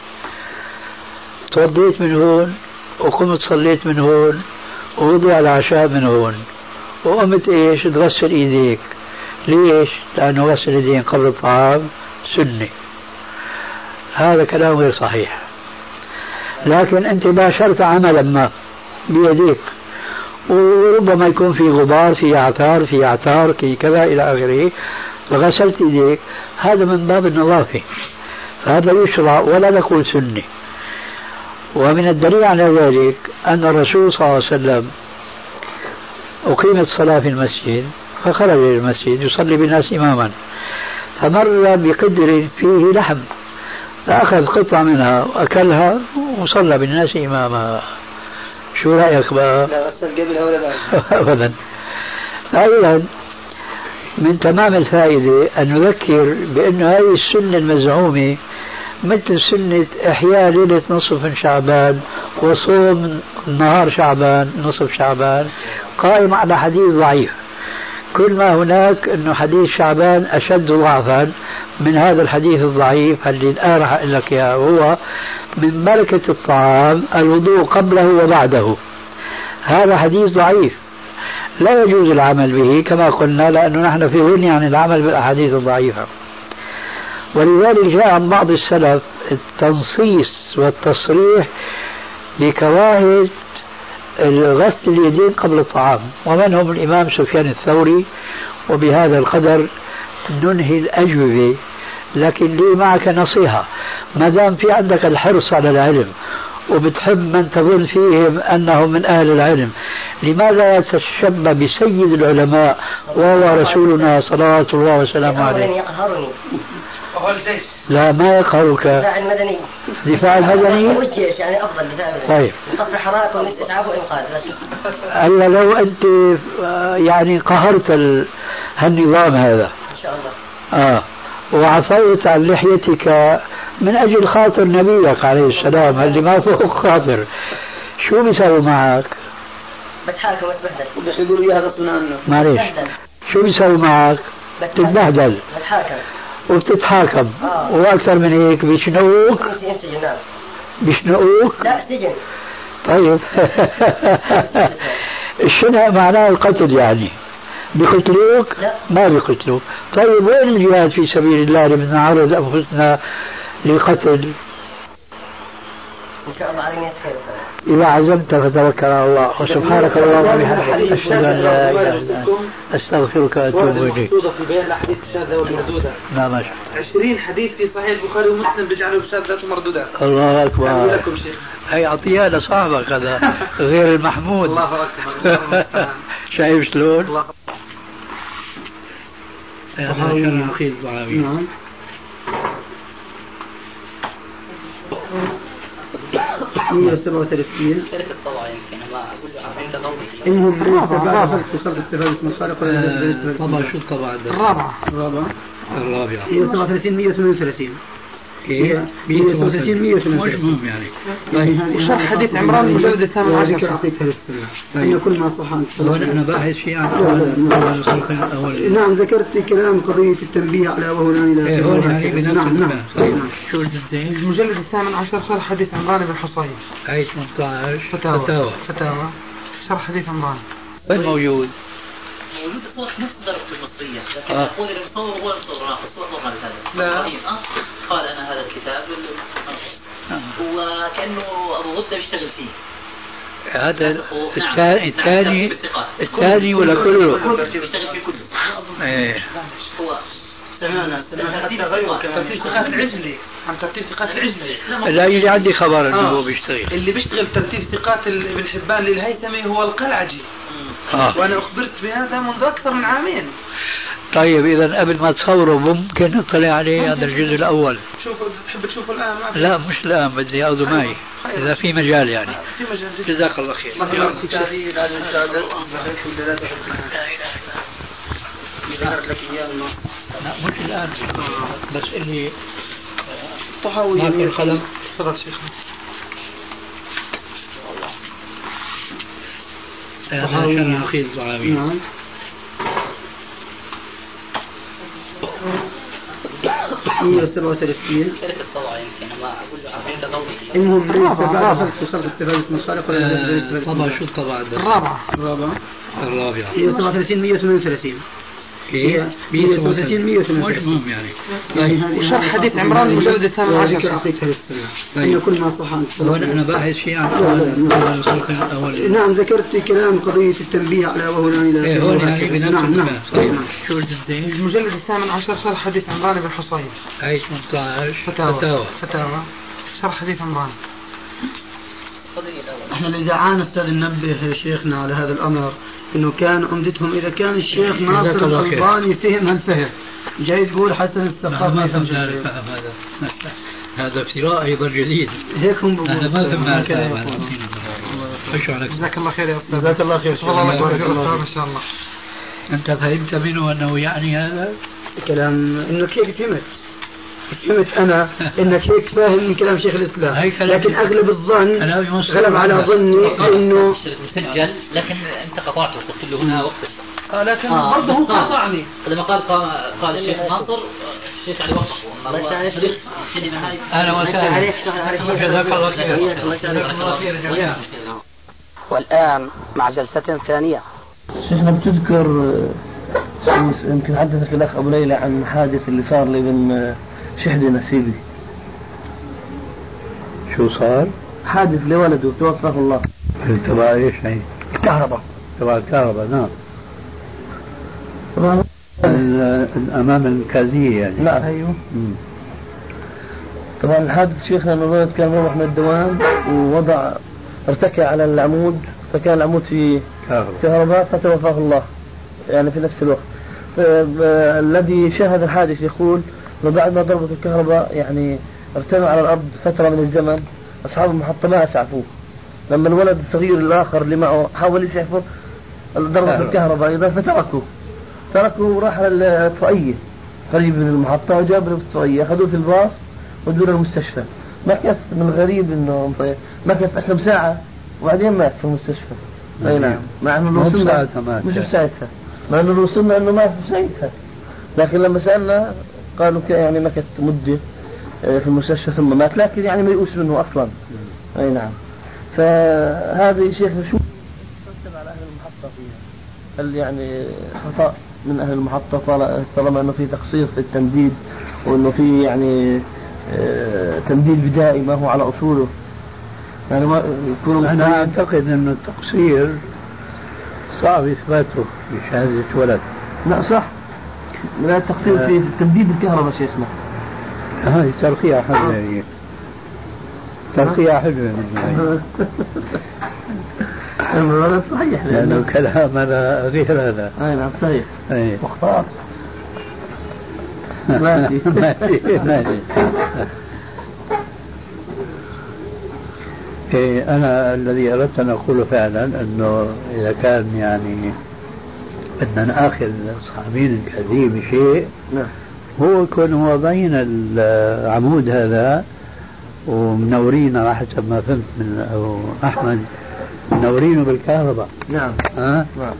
توضيت من هون وقمت صليت من هون ووضع العشاء من هون وقمت إيش؟ تغسل إيديك. ليش؟ لأنه غسل اليدين قبل الطعام سنة. هذا كلام غير صحيح. لكن أنت باشرت عملا ما بيديك وربما يكون في غبار في عثار في عثار في كذا إلى آخره. فغسلت إيديك. هذا من باب النظافة. فهذا يشرع ولا نقول سنة ومن الدليل على ذلك أن الرسول صلى الله عليه وسلم أقيمت الصلاة في المسجد فخرج إلى المسجد يصلي بالناس إماما. فمر بقدر فيه لحم فأخذ قطعة منها وأكلها وصلى بالناس إماما. شو رأيك بقى؟ لا غسل قبلها ولا بعد؟ أبدا. من تمام الفائدة أن نذكر بأن هذه السنة المزعومة مثل سنة إحياء ليلة نصف من شعبان وصوم نهار شعبان نصف شعبان قائم على حديث ضعيف. كل ما هناك أنه حديث شعبان أشد ضعفا من هذا الحديث الضعيف اللي الآن راح لك وهو من بركة الطعام الوضوء قبله وبعده. هذا حديث ضعيف. لا يجوز العمل به كما قلنا لأنه نحن في غني عن العمل بالأحاديث الضعيفة. ولذلك جاء عن بعض السلف التنصيص والتصريح بكراهة غسل اليدين قبل الطعام. ومنهم الإمام سفيان الثوري وبهذا القدر ننهي الأجوبة. لكن لي معك نصيحة ما دام في عندك الحرص على العلم وبتحب من تظن فيهم أنهم من أهل العلم. لماذا تتشبه بسيد العلماء وهو رسولنا صلوات الله وسلامه عليه؟ يقهرني. وهو الجيش. لا ما يقهرك. الدفاع المدني دفاع المدني؟ والجيش يعني أفضل دفاع المدني طيب. صف حرائق واستسعاف وإنقاذ ألا لو أنت آه، يعني قهرت ال- هالنظام هذا. إن شاء الله. آه. وعفوت عن لحيتك من أجل خاطر نبيك عليه السلام اللي ما فوق خاطر؟ شو بيسوي معك؟ بتحاكم واتبهدل وبدك يقولوا إياها غصبا عنه. معلش شو بيسوي معك؟ تتبهدل بتحاكم وبتتحاكم. آه. وأكثر من هيك بيشنقوك؟ نعم. بيشنقوك؟ لا سجن. طيب. الشنق معناه القتل يعني. بيقتلوك؟ لا. ما بيقتلوك. طيب وين الجهاد في سبيل الله؟ اللي بدنا نعرض أنفسنا لقتل إن شاء الله خير إذا عزمت فتوكل على الله وسبحانك اللهم وبحمدك أشهد أن لا إله إلا أنت أستغفرك وأتوب إليك. في بيان الأحاديث الشاذة والمردودة. نعم ما شاء 20 حديث في صحيح البخاري ومسلم بيجعلوا شاذات ومردودات الله أقول أكبر لكم شيخ. هي عطية لصاحبك هذا غير المحمود. الله أكبر شايف شلون؟ الله الضعاوي نعم. 137 شركة طبعا يمكن ما انهم الرابعة في صرف استفادة المصارف ولا طبعا شو الطبعة؟ الرابعة. الرابعة الرابعة 137 138 كيف؟ 138 مش 138 مهم يعني؟ وشرح حديث عمران المجلد الثامن عشر؟ أن كل ما صح عن أنا باحث في نعم ذكرت في كلام قضية التنبيه على وهنا إلى إيه، يعني نعم نعم. نعم. شو؟ المجلد الثامن عشر شرح حديث عمران بن حصين. هاي 18 فتاوى. فتاوى. فتاوى. شرح حديث عمران. موجود؟ موجود صور نفس الدرجة المصرية لكن آه. يقول المصور هو المصور الصور مو هذا لا. آه. قال أنا هذا الكتاب آه. وكأنه أبو غدة بيشتغل فيه هذا نعم. الثاني نعم. الثاني. الثاني ولا كله؟ بيشتغل فيه كله إيه هو سمعنا سمعنا ترتيب حتى غيره. كمان ترتيب ثقات العجلي عن ترتيب ثقات العجلي لا يجي عندي خبر إنه آه. هو بيشتغل اللي بيشتغل ترتيب ثقات ابن حبان للهيثمي هو القلعجي آه. وأنا أخبرت بهذا منذ أكثر من عامين. طيب إذا قبل ما تصوروا ممكن نطلع عليه هذا الجزء الأول. شوفوا تحب ما في. لا مش الآن بدي أخذه معي. إذا في مجال يعني. في مجال جزاك الله خير. لا مش الآن. بس إني طحاوي. ما في القلم. تفضل شيخنا هذا شرح أخي الطعامي نعم 137 شركة طبعا يمكن ما أقول له عارفين ضوئي المهم ليس بعد فرق استفادة المصالح ولا لا ليس بعد طبعا شو الطبعة ده؟ الرابعة الرابعة الرابعة 137 138 كيف؟ 138 مش 138 مهم يعني. يعني وشرح حديث عمران المجلد الثامن عشر. السنة أن كل ما صح أن هون أنا باحث شيء عن. أول نعم ذكرت في كلام قضية التنبيه على وهنا إلى إيه نعم نعم. طيب نعم. شو؟ المجلد الثامن عشر شرح حديث عمران بن حصين. هاي 18 فتاوى. فتاوى. فتاوى. شرح حديث عمران. إحنا الإذاعان أستاذ ننبه شيخنا على هذا الأمر إنه كان عمدتهم إذا كان الشيخ ناصر. الألباني فهم هالفهم جاي تقول حسن لا الثقافي ما. الفهم هذا. هذا افتراء أيضا جديد. هيك هم بيقولوا. أنا ما يقولون. هذا. جزاك الله خير يا أستاذ. جزاك الله خير. والله فيك. إن شاء الله. أنت فهمت منه أنه يعني هذا؟ كلام انك هيك فهمت فهمت أنا انك هيك فاهم من كلام شيخ الإسلام. لكن أغلب الظن غلب على. ظني إنه مسجل لكن أنت قطعته قلت له هنا وقف آه لكن آه، برضه هو. قاطعني. لما قال قال الشيخ ناصر. الشيخ علي الله أهلا وسهلا. جزاك الله خير الله يسعدك. جزاك الله خير جميعا. والآن مع جلسة ثانية. شيخنا بتذكر آه، يمكن حدثك الأخ أبو ليلى عن حادث اللي صار لابن شحده نسيبي. شو صار؟ حادث لولده توفاه الله. تبع إيش هي؟ كهرباء تبع الكهرباء نعم. طبعا الامام الكازيه يعني. نعم. أيوه. مم. طبعا الحادث شيخنا انه الولد كان مروح من الدوام ووضع ارتكى على العمود فكان العمود في كهرباء. كهرباء فتوفاه الله. يعني في نفس الوقت. الذي شاهد الحادث يقول انه بعد ما ضربت الكهرباء يعني ارتمى على الأرض فترة من الزمن أصحاب المحطة ما اسعفوه لما الولد الصغير الآخر اللي معه حاول يسعفه ضربت كهرباء. الكهرباء أيضا فتركوه. تركوه وراح على الطفئيه قريب من المحطة وجاب له الطفئيه أخذوه في الباص ودوه للمستشفى. مكث من الغريب إنه مكث أكثر من ساعة وبعدين مات في المستشفى. أي نعم. مع إنه وصلنا. مش بساعتها. مع إنه وصلنا إنه مات بساعتها لكن لما سألنا قالوا ك- يعني مكث مده آه، في المستشفى ثم مات. لكن يعني ما يؤس منه أصلا. أي نعم. فهذه شيخ شو؟ ترتب على أهل المحطة فيها. هل يعني خطأ من أهل المحطة طال- طالما إنه في تقصير في التمديد وإنه في يعني آه، تمديد بدائي ما هو على أصوله؟ يعني ما يكون أنا أعتقد انه التقصير صعب إثباته بشهاده ولد لا صح. لا التقصير في تمديد الكهرباء شيخنا هاي ترقية حلوة هي منه هي. الولد صحيح. لأنه كلام هذا غير هذا. أي نعم صحيح. أي. مختار ماشي. ماشي ماشي إيه أنا الذي أردت أن أقوله فعلا أنه إذا كان يعني بدنا نأخذ صحابين الكذيب بشيء. نعم. هو يكون هو بين العمود هذا ومنورينه على حسب ما فهمت من أبو أحمد منورينه بالكهرباء. نعم. ها؟ نعم.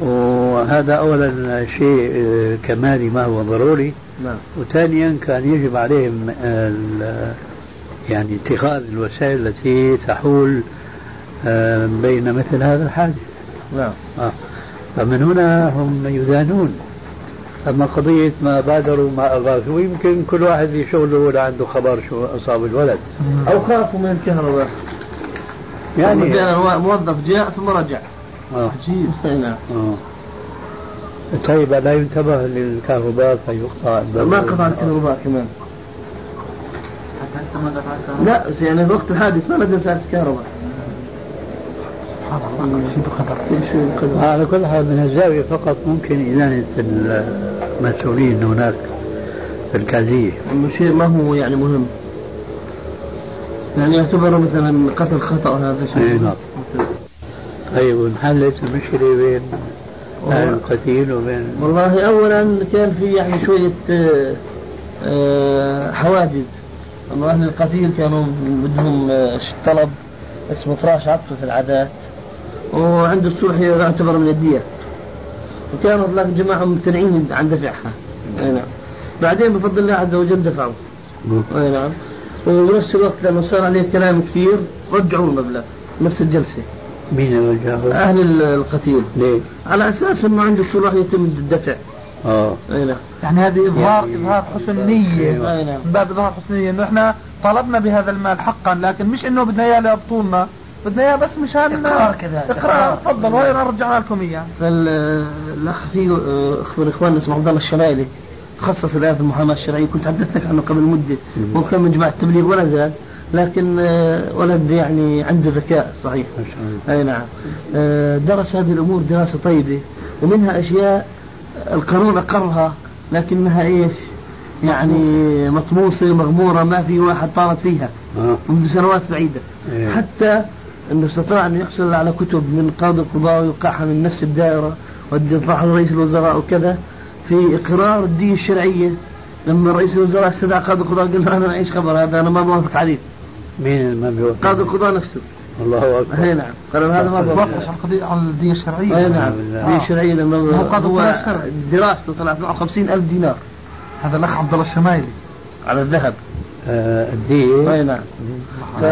وهذا أولا شيء آه، كمالي ما هو ضروري. نعم. وثانيا كان يجب عليهم ال- يعني اتخاذ الوسائل التي تحول آه، بين مثل هذا الحادث نعم. آه. فمن هنا هم يدانون أما قضية ما بادروا ما أغاثوا يمكن كل واحد في شغله ولا عنده خبر شو أصاب الولد. أو خافوا من الكهرباء يعني موظف جاء ثم رجع. آه. عجيب. اي نعم آه. طيب لا ينتبه للكهرباء فيقطع الباب. ما قطع الكهرباء كمان. لا يعني في وقت الحادث ما نزل ساعة الكهرباء. على كل حال من الزاوية فقط ممكن إدانة المسؤولين هناك في الكازية. شيء ما هو يعني مهم؟ يعني يعتبر مثلا قتل خطأ هذا شيء. إي نعم. طيب وانحلت المشكلة بين القتيل وبين والله أولا كان في يعني شوية آه، حواجز. أنه أهل القتيل كانوا بدهم آه، طلب اسمه فراش عطف في العادات. وعند الصلح يعتبر من الدية. وكانوا هناك جماعة ممتنعين عن دفعها. أي نعم. بعدين بفضل الله عز وجل دفعوا. أي نعم. وبنفس الوقت لما صار عليه كلام كثير رجعوا المبلغ نفس الجلسة. مين رجعوا؟ أهل القتيل. ليه؟ على أساس أنه عند الصلح يتم الدفع. آه. أي نعم. يعني هذه اظهار يعني اظهار حسن نية. أي نعم. من باب إظهار حسن نية إنه إحنا طلبنا بهذا المال حقا لكن مش إنه بدنا إياه لابطولنا بدنا اياه بس مشان إقرار كذا. إقرار. تفضل وهي رجعنا لكم اياه فالأخ في اخ من اخواننا اسمه عبد الله الشمايلي تخصص الان في المحاماة الشرعية كنت حدثت لك عنه قبل مدة هو كان من جماعة التبليغ ولا زال لكن آه، ولد يعني عنده ذكاء صحيح. ما شاء الله. أي نعم. آه، درس هذه الأمور دراسة طيبة ومنها أشياء القانون أقرها لكنها إيش؟ يعني مطموسة مغمورة ما في واحد طالب فيها. منذ سنوات بعيدة. إيه. حتى انه استطاع أن يحصل على كتب من قاضي القضاء ويوقعها من نفس الدائرة ويرفعها لرئيس الوزراء وكذا في إقرار الدية الشرعيه لما رئيس الوزراء استدعى قاضي القضاء قال له أنا معيش خبر هذا أنا ما بوافق عليه. مين ما بيوافق؟ قاضي القضاء نفسه. الله أكبر. أي نعم. قال له هذا ما بوافق. عن القضية عن الديه الشرعية. أي نعم. بالله. الدية الشرعية لأنه هو قاضي هو القضاء الشرعي. دراسته طلعت معه خمسين ألف دينار. هذا الأخ عبد الله الشمايلي. على الذهب. آه الدية أي نعم. ف...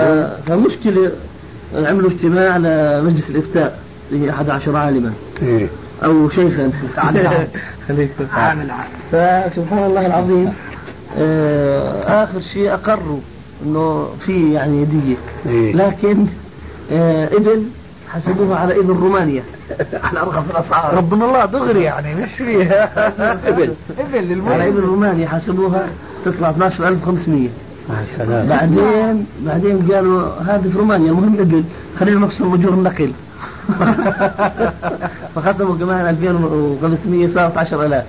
عملوا اجتماع لمجلس الإفتاء فيه 11 عالما. إيه. أو شيخا. عالم. عامل عام فسبحان الله العظيم آه آخر شيء اقروا إنه في يعني دية إيه. لكن آه إبل حسبوها على إبل رومانيا. على أرغب الأسعار. ربنا الله دغري يعني مش فيها إبل. إبل. على إبل رومانيا حسبوها تطلع 12500 يا سلام بعدين بعدين قالوا هذه في رومانيا المهم ابل خلينا نقصر اجور النقل فختموا كمان 2500 صارت 10000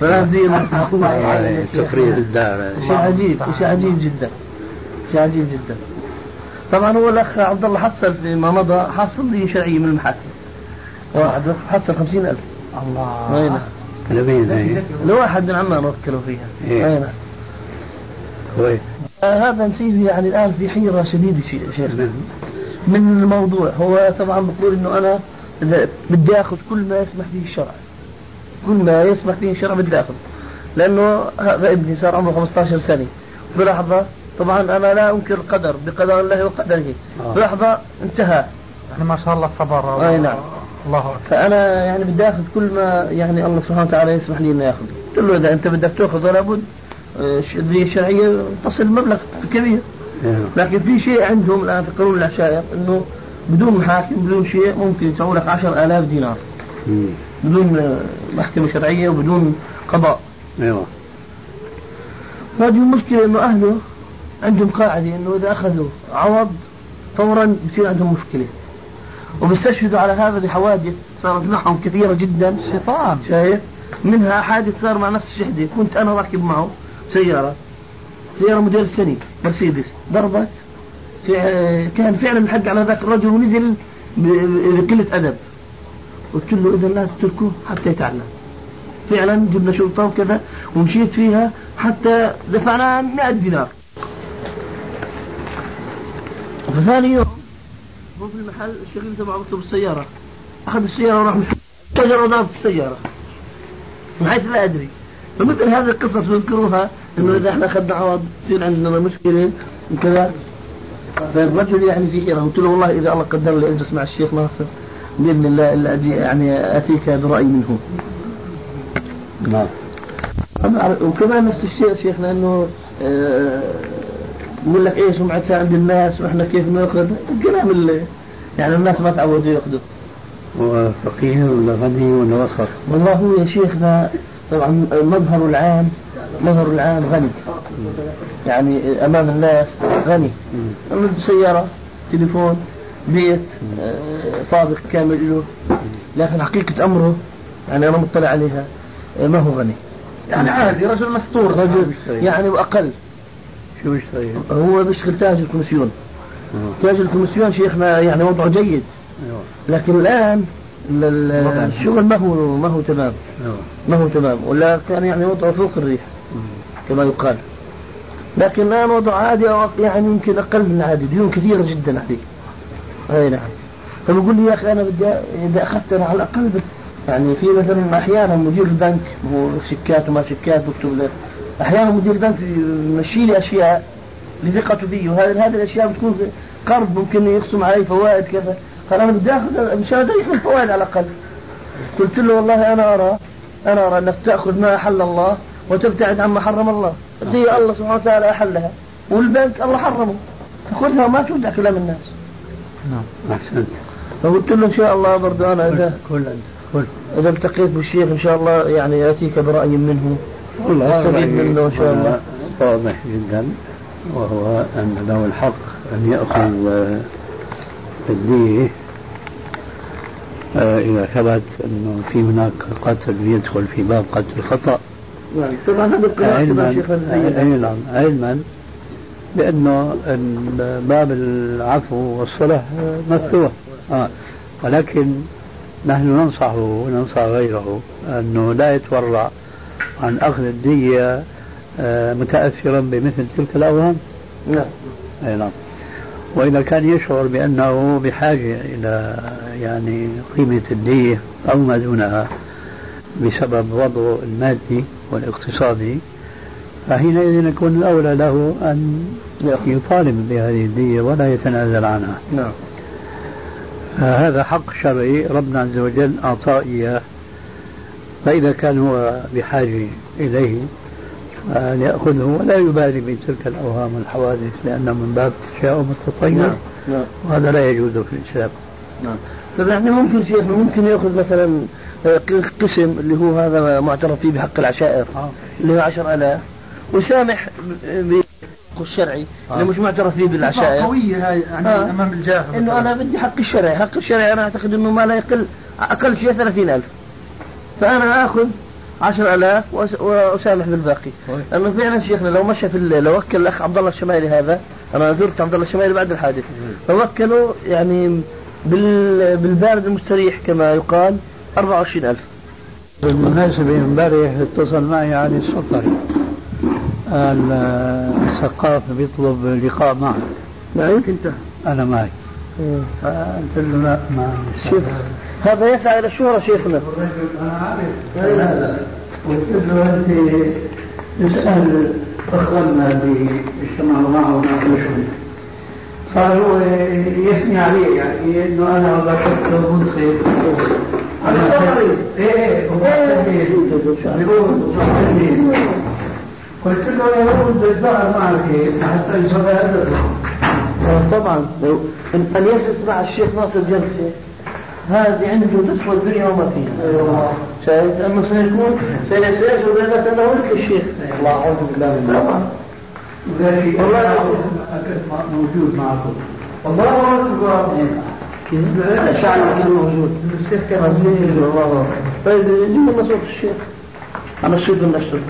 فلا زي آه، سخرية الدار. شيء عجيب شيء عجيب جدا. شيء عجيب جدا. طبعا هو الأخ عبد الله حصل فيما مضى حصل لي شرعيه من المحاكم. واحد حصل 50000 الله هي؟ لواحد من عمان وكلوا فيها. إيه. اي نعم كويس. آه، هذا نسيب يعني الآن في حيرة شديدة شي- شيخنا من الموضوع هو طبعا بقول إنه أنا بدي آخذ كل ما يسمح به الشرع. كل ما يسمح به الشرع بدي آخذ. لأنه هذا ابني صار عمره 15 سنة. بلحظة طبعا أنا لا أنكر القدر بقدر الله وقدره. آه. بلحظة انتهى. يعني ما شاء الله صبر أي نعم. الله أكبر. فأنا يعني بدي آخذ كل ما يعني الله سبحانه وتعالى يسمح لي اني اخذ قلت له إذا أنت بدك تأخذ لابد آه، الدية الشرعيه تصل مبلغ كبير. إيه. لكن في شيء عندهم الان في قانون العشائر إنه بدون محاكم بدون شيء ممكن يدفعوا لك 10000 دينار. بدون محكمة شرعية وبدون قضاء. أيوه. هذه المشكلة إنه أهله عندهم قاعدة إنه إذا أخذوا عوض فورا بصير عندهم مشكلة. وبيستشهدوا على هذا بحوادث صارت معهم كثيرة جدا. شيطان. شايف؟ منها حادث صار مع نفس الشحده كنت أنا راكب معه. سيارة. سيارة موديل سني مرسيدس. ضربت. كان فعلا الحق على ذاك الرجل ونزل ب- بقلة أدب. قلت له اذا لا تتركوه حتى يتعلم. فعلا جبنا شرطة وكذا ومشيت فيها حتى دفعنا 100 دينار. فثاني يوم هو في المحل الشغل تبعه مكتوب السيارة. أخذ السيارة وراح مشي شجر وضرب السيارة. من حيث لا أدري. فمثل هذه القصص بيذكروها إنه إذا إحنا أخذنا عوض تصير عندنا مشكلة وكذا. فالرجل يعني في حيرة قلت له والله إذا الله قدر لي اجلس مع الشيخ ناصر بإذن الله إلا أجي يعني أتيك برأي منه. نعم. وكمان نفس الشيء شيخنا إنه آه، بقول لك إيش سمعتها عند الناس وإحنا كيف نأخذ؟ الكلام اللي يعني الناس ما تعودوا يأخذوا. هو فقير ولا غني ولا وسط؟ والله هو يا شيخنا طبعا مظهر العام مظهر العام غني. يعني أمام الناس غني. عنده سياره تليفون بيت طابق كامل له. لكن حقيقة أمره يعني أنا مطلع عليها ما هو غني. يعني عادي رجل مستور. رجل يعني وأقل. شو بيشتغل؟ هو بيشتغل تاع ال commission. تاع ال commission شيخنا يعني وضعه جيد. لكن الآن ال- ال- الشغل ما هو ما هو تمام. ما هو تمام. ولا كان يعني وضعه فوق الريح كما يقال. لكن الآن وضعه عادي أو يعني يمكن أقل من العادي ديون كثيرة جدا عليه. أي نعم. فبقول لي يا أخي أنا بدي إذا أخذت أنا على الأقل يعني في مثلا أحيانا مدير البنك هو شيكات وما شيكات بكتب له. أحيانا مدير البنك يمشي لي أشياء لثقته بي وهذه هذه الأشياء بتكون قرض ممكن يخصم علي فوائد كذا. قال أنا بدي آخذ مشان أريح من الفوائد على الأقل. قلت له والله أنا أرى أنا أرى أنك تأخذ ما أحل الله وتبتعد عما حرم الله. دي الله سبحانه وتعالى أحلها. والبنك الله حرمه. خذها وما تودع كلام الناس. نعم. أحسنت. فقلت له إن شاء الله برضه أنا إذا كل أنت. كل إذا التقيت بالشيخ إن شاء الله يعني يأتيك برأي منه. استفيد منه إن شاء الله. واضح جدا وهو أن له الحق أن يأخذ الدية آه، إذا ثبت أنه في هناك قتل يدخل في باب قتل خطأ نعم طبعا هذا القراءة علما علما بأنه باب العفو والصلح آه، مفتوح. آه. ولكن نحن ننصحه وننصح غيره أنه لا يتورع عن أخذ الدية آه، متأثرا بمثل تلك الأوهام. نعم. أي نعم. وإذا كان يشعر بأنه بحاجة إلى يعني قيمة الدية أو ما دونها بسبب وضعه المادي والاقتصادي فحينئذ يكون الأولى له أن يطالب بهذه الدية ولا يتنازل عنها. نعم. هذا حق شرعي ربنا عز وجل أعطاه إياه فإذا كان هو بحاجة إليه أن يأخذه ولا يبالي بتلك الأوهام والحوادث لأنه من باب التشاؤم التطير نعم نعم. وهذا لا يجوز في الإسلام. نعم. طيب يعني ممكن شيخ ممكن يأخذ مثلا آه، قسم اللي هو هذا معترف فيه بحق العشائر اللي هو 10000 وسامح ب- الشرعي اللي مش معترف فيه بالعشائر. قوية هاي يعني آه. أمام الجاهل إنه أنا بدي حق الشرعي حق الشرعي أنا أعتقد إنه ما لا يقل أقل شيء 30000 فأنا آخذ 10000 وأس- وأسامح بالباقي. لأنه فعلا شيخنا لو مشى في الليل لو وكل الأخ عبد الله الشمايلي هذا أنا زرت عبد الله الشمايلي بعد الحادث فوكلوا يعني بال بالبارد المستريح كما يقال 24000 بالمناسبة امبارح اتصل معي علي السطري الثقاف بيطلب لقاء معي معك أنت؟ أنا معي فقلت له لا ما شوف هذا يسعى إلى الشهرة شيخنا. أنا عارف أنت اسأل أخواننا اللي اجتمعوا معه وناقشهم صار هو يثني علي يعني إنه أنا بشرته منصف أنا إيه إيه قلت له يا ولد الظهر معك حتى يصير هذا طبعا أن يجلس مع الشيخ ناصر جلسة. هذه عنده تسوى الدنيا وما فيها. شايف؟ أما سيكون سيجد الناس أنه ولد الشيخ. الله أعوذ بالله من والله موجود معكم. الله اكبر الشعر كان موجود. الشيخ كان موجود. الله طيب جيب لنا صوت الشيخ. أنا الشيخ النشر.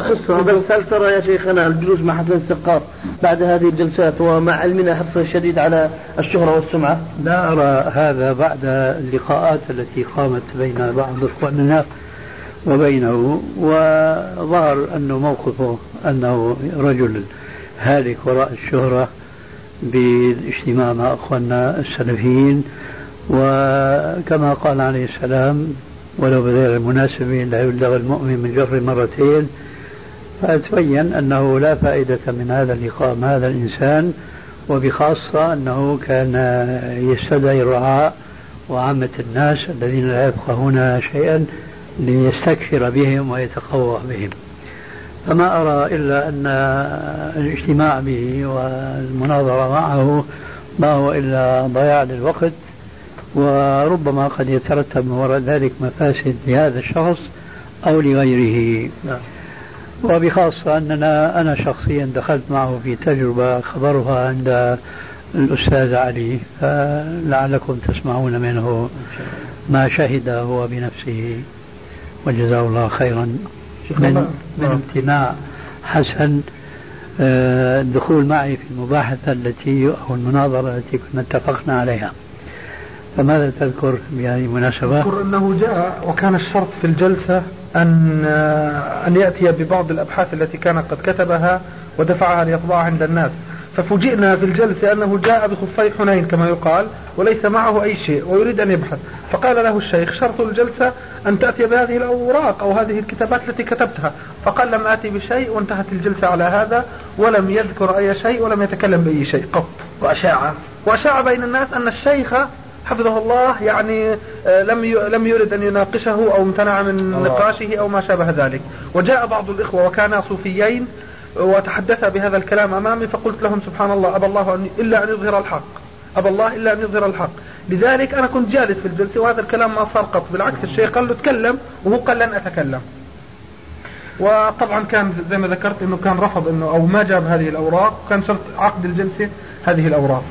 قصة هل ترى يا شيخنا الجلوس مع حسن السقاف بعد هذه الجلسات ومع علمنا حرصه الشديد على الشهرة والسمعة؟ لا أرى هذا بعد اللقاءات التي قامت بين بعض إخواننا وبينه وظهر أنه موقفه أنه رجل هالك وراء الشهرة بالاجتماع مع أخواننا السلفيين وكما قال عليه السلام ولو بغير المناسبة لا يبلغ المؤمن من جر مرتين فتبين أنه لا فائدة من هذا اللقاء مع هذا الإنسان وبخاصة أنه كان يستدعي الرعاء وعامة الناس الذين لا يفقهون شيئا ليستكثر بهم ويتقوى بهم. فما أرى إلا أن الاجتماع به والمناظرة معه ما هو إلا ضياع للوقت. وربما قد يترتب من وراء ذلك مفاسد لهذا الشخص أو لغيره. وبخاصة أننا أنا شخصيا دخلت معه في تجربة خبرها عند الأستاذ علي فلعلكم تسمعون منه ما شهد هو بنفسه. وجزاه الله خيرا. من, من امتناع حسن آه، الدخول معي في المباحثة التي أو المناظرة التي كنا اتفقنا عليها. فماذا تذكر بهذه المناسبة؟ أذكر أنه جاء وكان الشرط في الجلسة أن أن يأتي ببعض الأبحاث التي كان قد كتبها ودفعها ليطبعها عند الناس. ففوجئنا في الجلسة أنه جاء بخفي حنين كما يقال وليس معه أي شيء ويريد أن يبحث. فقال له الشيخ شرط الجلسة أن تأتي بهذه الأوراق أو هذه الكتابات التي كتبتها. فقال لم آتي بشيء. وانتهت الجلسة على هذا ولم يذكر أي شيء ولم يتكلم بأي شيء قط. وأشاع. وأشاع بين الناس أن الشيخ حفظه الله يعني آه، لم لم يرد أن يناقشه أو امتنع من نقاشه أو ما شابه ذلك، وجاء بعض الإخوة وكانا صوفيين وتحدث بهذا الكلام أمامي فقلت لهم سبحان الله أبى الله أن إلا أن يظهر الحق. أبى الله إلا أن يظهر الحق. لذلك أنا كنت جالس في الجلسة وهذا الكلام ما صار قط. بالعكس الشيخ قال له تكلم وهو قال لن أتكلم. وطبعا كان زي ما ذكرت إنه كان رفض إنه أو ما جاب هذه الأوراق وكان شرط عقد الجلسة هذه الأوراق.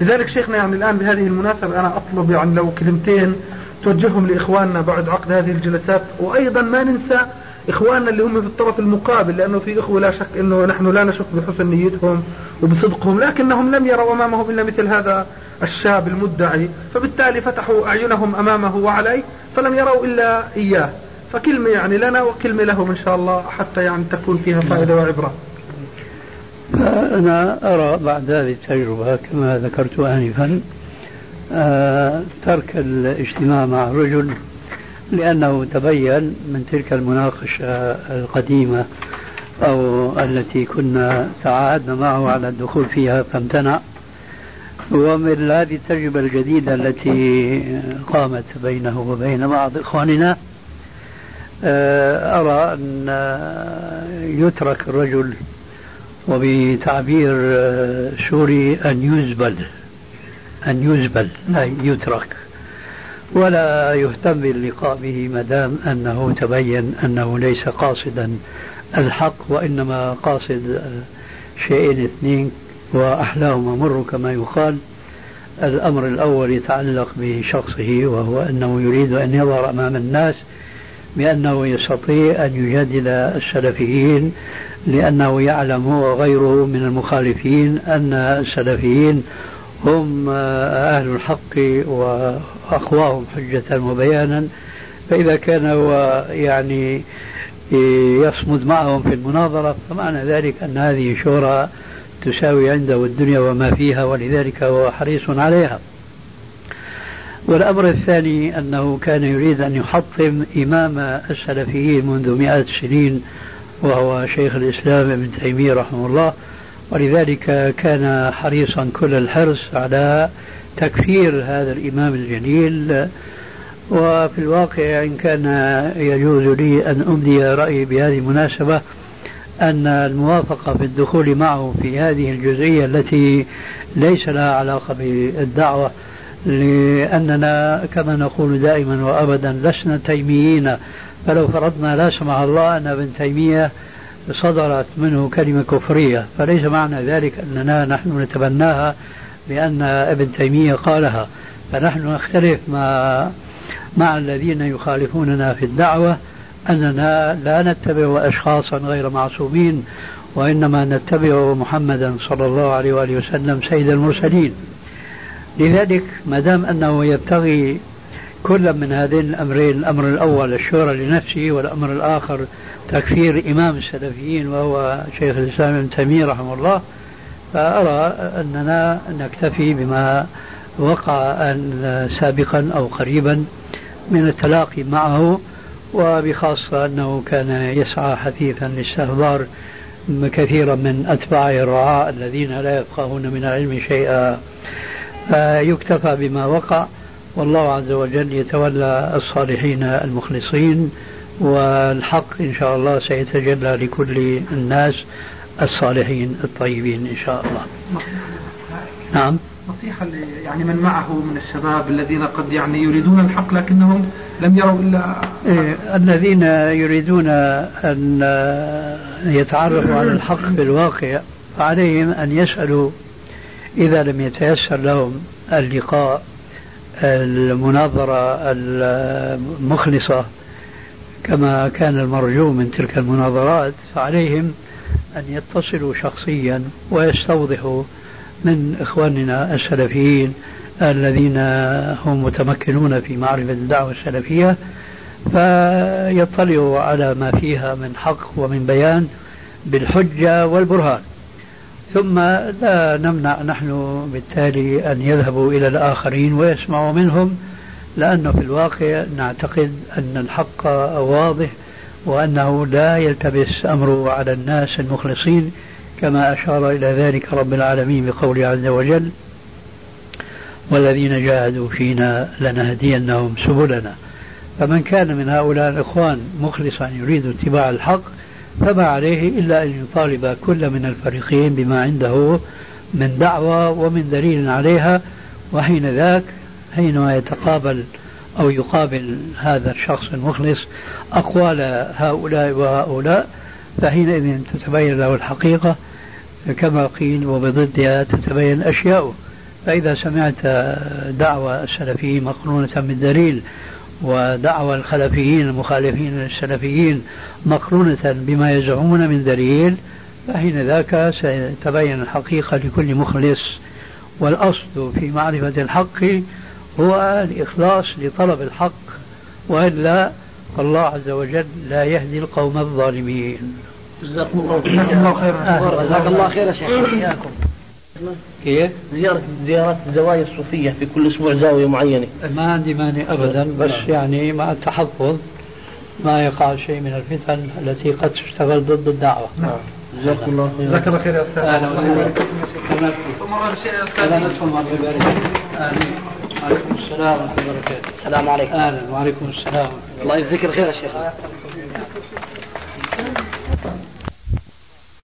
لذلك شيخنا يعني الآن بهذه المناسبة أنا أطلب يعني لو كلمتين توجههم لإخواننا بعد عقد هذه الجلسات وأيضا ما ننسى إخواننا اللي هم في الطرف المقابل لأنه في إخوة لا شك أنه نحن لا نشك بحسن نيتهم وبصدقهم لكنهم لم يروا أمامهم إلا مثل هذا الشاب المدعي فبالتالي فتحوا أعينهم أمامه وعليه فلم يروا إلا إياه. فكلمة يعني لنا وكلمة لهم إن شاء الله حتى يعني تكون فيها فائدة وعبرة. أنا أرى بعد هذه التجربة كما ذكرت آنفا آه، ترك الاجتماع مع رجل لأنه تبين من تلك المناقشة القديمة أو التي كنا تعاهدنا معه على الدخول فيها فامتنع. ومن هذه التجربة الجديدة التي قامت بينه وبين بعض إخواننا آه، أرى أن يترك الرجل وبتعبير آه، سوري أن يزبل أن يزبل أي يترك. ولا يهتم باللقاء به ما دام أنه تبين أنه ليس قاصدا الحق وإنما قاصد شيئين اثنين وأحلاهما مر كما يقال. الأمر الأول يتعلق بشخصه وهو أنه يريد أن يظهر أمام الناس بأنه يستطيع أن يجادل السلفيين لأنه يعلم هو وغيره من المخالفين أن السلفيين هم أهل الحق وأقواهم حجة وبيانا. فإذا كان هو يعني يصمد معهم في المناظرة فمعنى ذلك أن هذه شورى تساوي عنده الدنيا وما فيها ولذلك هو حريص عليها. والأمر الثاني أنه كان يريد أن يحطم إمام السلفيين منذ مئات السنين وهو شيخ الإسلام ابن تيمية رحمه الله ولذلك كان حريصا كل الحرص على تكفير هذا الإمام الجليل. وفي الواقع إن كان يجوز لي أن أبدي رأيي بهذه المناسبة أن الموافقة في الدخول معه في هذه الجزئية التي ليس لها علاقة بالدعوة لأننا كما نقول دائما وأبدا لسنا تيميين فلو فرضنا لا سمح الله أن ابن تيمية صدرت منه كلمة كفرية فليس معنى ذلك أننا نحن نتبناها بأن ابن تيمية قالها. فنحن نختلف مع مع الذين يخالفوننا في الدعوة أننا لا نتبع أشخاصا غير معصومين وإنما نتبع محمدا صلى الله عليه وآله وسلم سيد المرسلين. لذلك ما دام أنه يبتغي كل من هذين الأمرين الأمر الأول الشورى لنفسه والأمر الآخر تكفير إمام السلفيين وهو شيخ الإسلام ابن تيمية رحمه الله. فأرى أننا نكتفي بما وقع سابقا أو قريبا من التلاقي معه وبخاصة أنه كان يسعى حثيثا لاستحضار كثيرا من أتباعه الرعاء الذين لا يفقهون من العلم شيئا. فيكتفى بما وقع. والله عز وجل يتولى الصالحين المخلصين والحق إن شاء الله سيتجلى لكل الناس الصالحين الطيبين إن شاء الله. نعم. نصيحة يعني من معه من الشباب الذين قد يعني يريدون الحق لكنهم لم يروا إلا إيه الذين يريدون أن يتعرفوا على الحق في الواقع فعليهم أن يسألوا إذا لم يتيسر لهم اللقاء المناظرة المخلصة كما كان المرجو من تلك المناظرات فعليهم أن يتصلوا شخصيا ويستوضحوا من إخواننا السلفيين الذين هم متمكنون في معرفة الدعوة السلفية فيطلعوا على ما فيها من حق ومن بيان بالحجة والبرهان. ثم لا نمنع نحن بالتالي أن يذهبوا إلى الآخرين ويسمعوا منهم لأنه في الواقع نعتقد أن الحق واضح وأنه لا يلتبس أمره على الناس المخلصين كما أشار إلى ذلك رب العالمين بقوله عز وجل والذين جاهدوا فينا لنهدينهم سبلنا. فمن كان من هؤلاء الإخوان مخلصا يريد اتباع الحق فما عليه إلا أن يطالب كل من الفريقين بما عنده من دعوة ومن دليل عليها وحين ذاك حينما يتقابل أو يقابل هذا الشخص المخلص أقوال هؤلاء وهؤلاء فحينئذ تتبين له الحقيقة كما قيل وبضدها تتبين أشياء فإذا سمعت دعوة السلفيين مقرونة بالدليل ودعوى الخلفيين المخالفين للسلفيين مقرونة بما يزعمون من دليل فحين ذاك ستبين الحقيقة لكل مخلص. والأصل في معرفة الحق هو الإخلاص لطلب الحق وإلا فالله عز وجل لا يهدي القوم الظالمين. جزاكم الله خيرا. جزاك الله خير يا شيخ. كيف؟ زيارة زيارات الزوايا الصوفية في كل أسبوع زاوية معينة. ما عندي مانع أبدا بس يعني مع التحفظ ما يقع شيء من الفتن التي قد تشتغل ضد الدعوة. نعم. جزاكم الله خيرا. جزاك الله خير يا أستاذ. أهلا وسهلا. أهلا. وعليكم السلام ورحمة الله وبركاته. السلام عليكم. أهلا وعليكم السلام الله يجزيك الخير يا شيخ.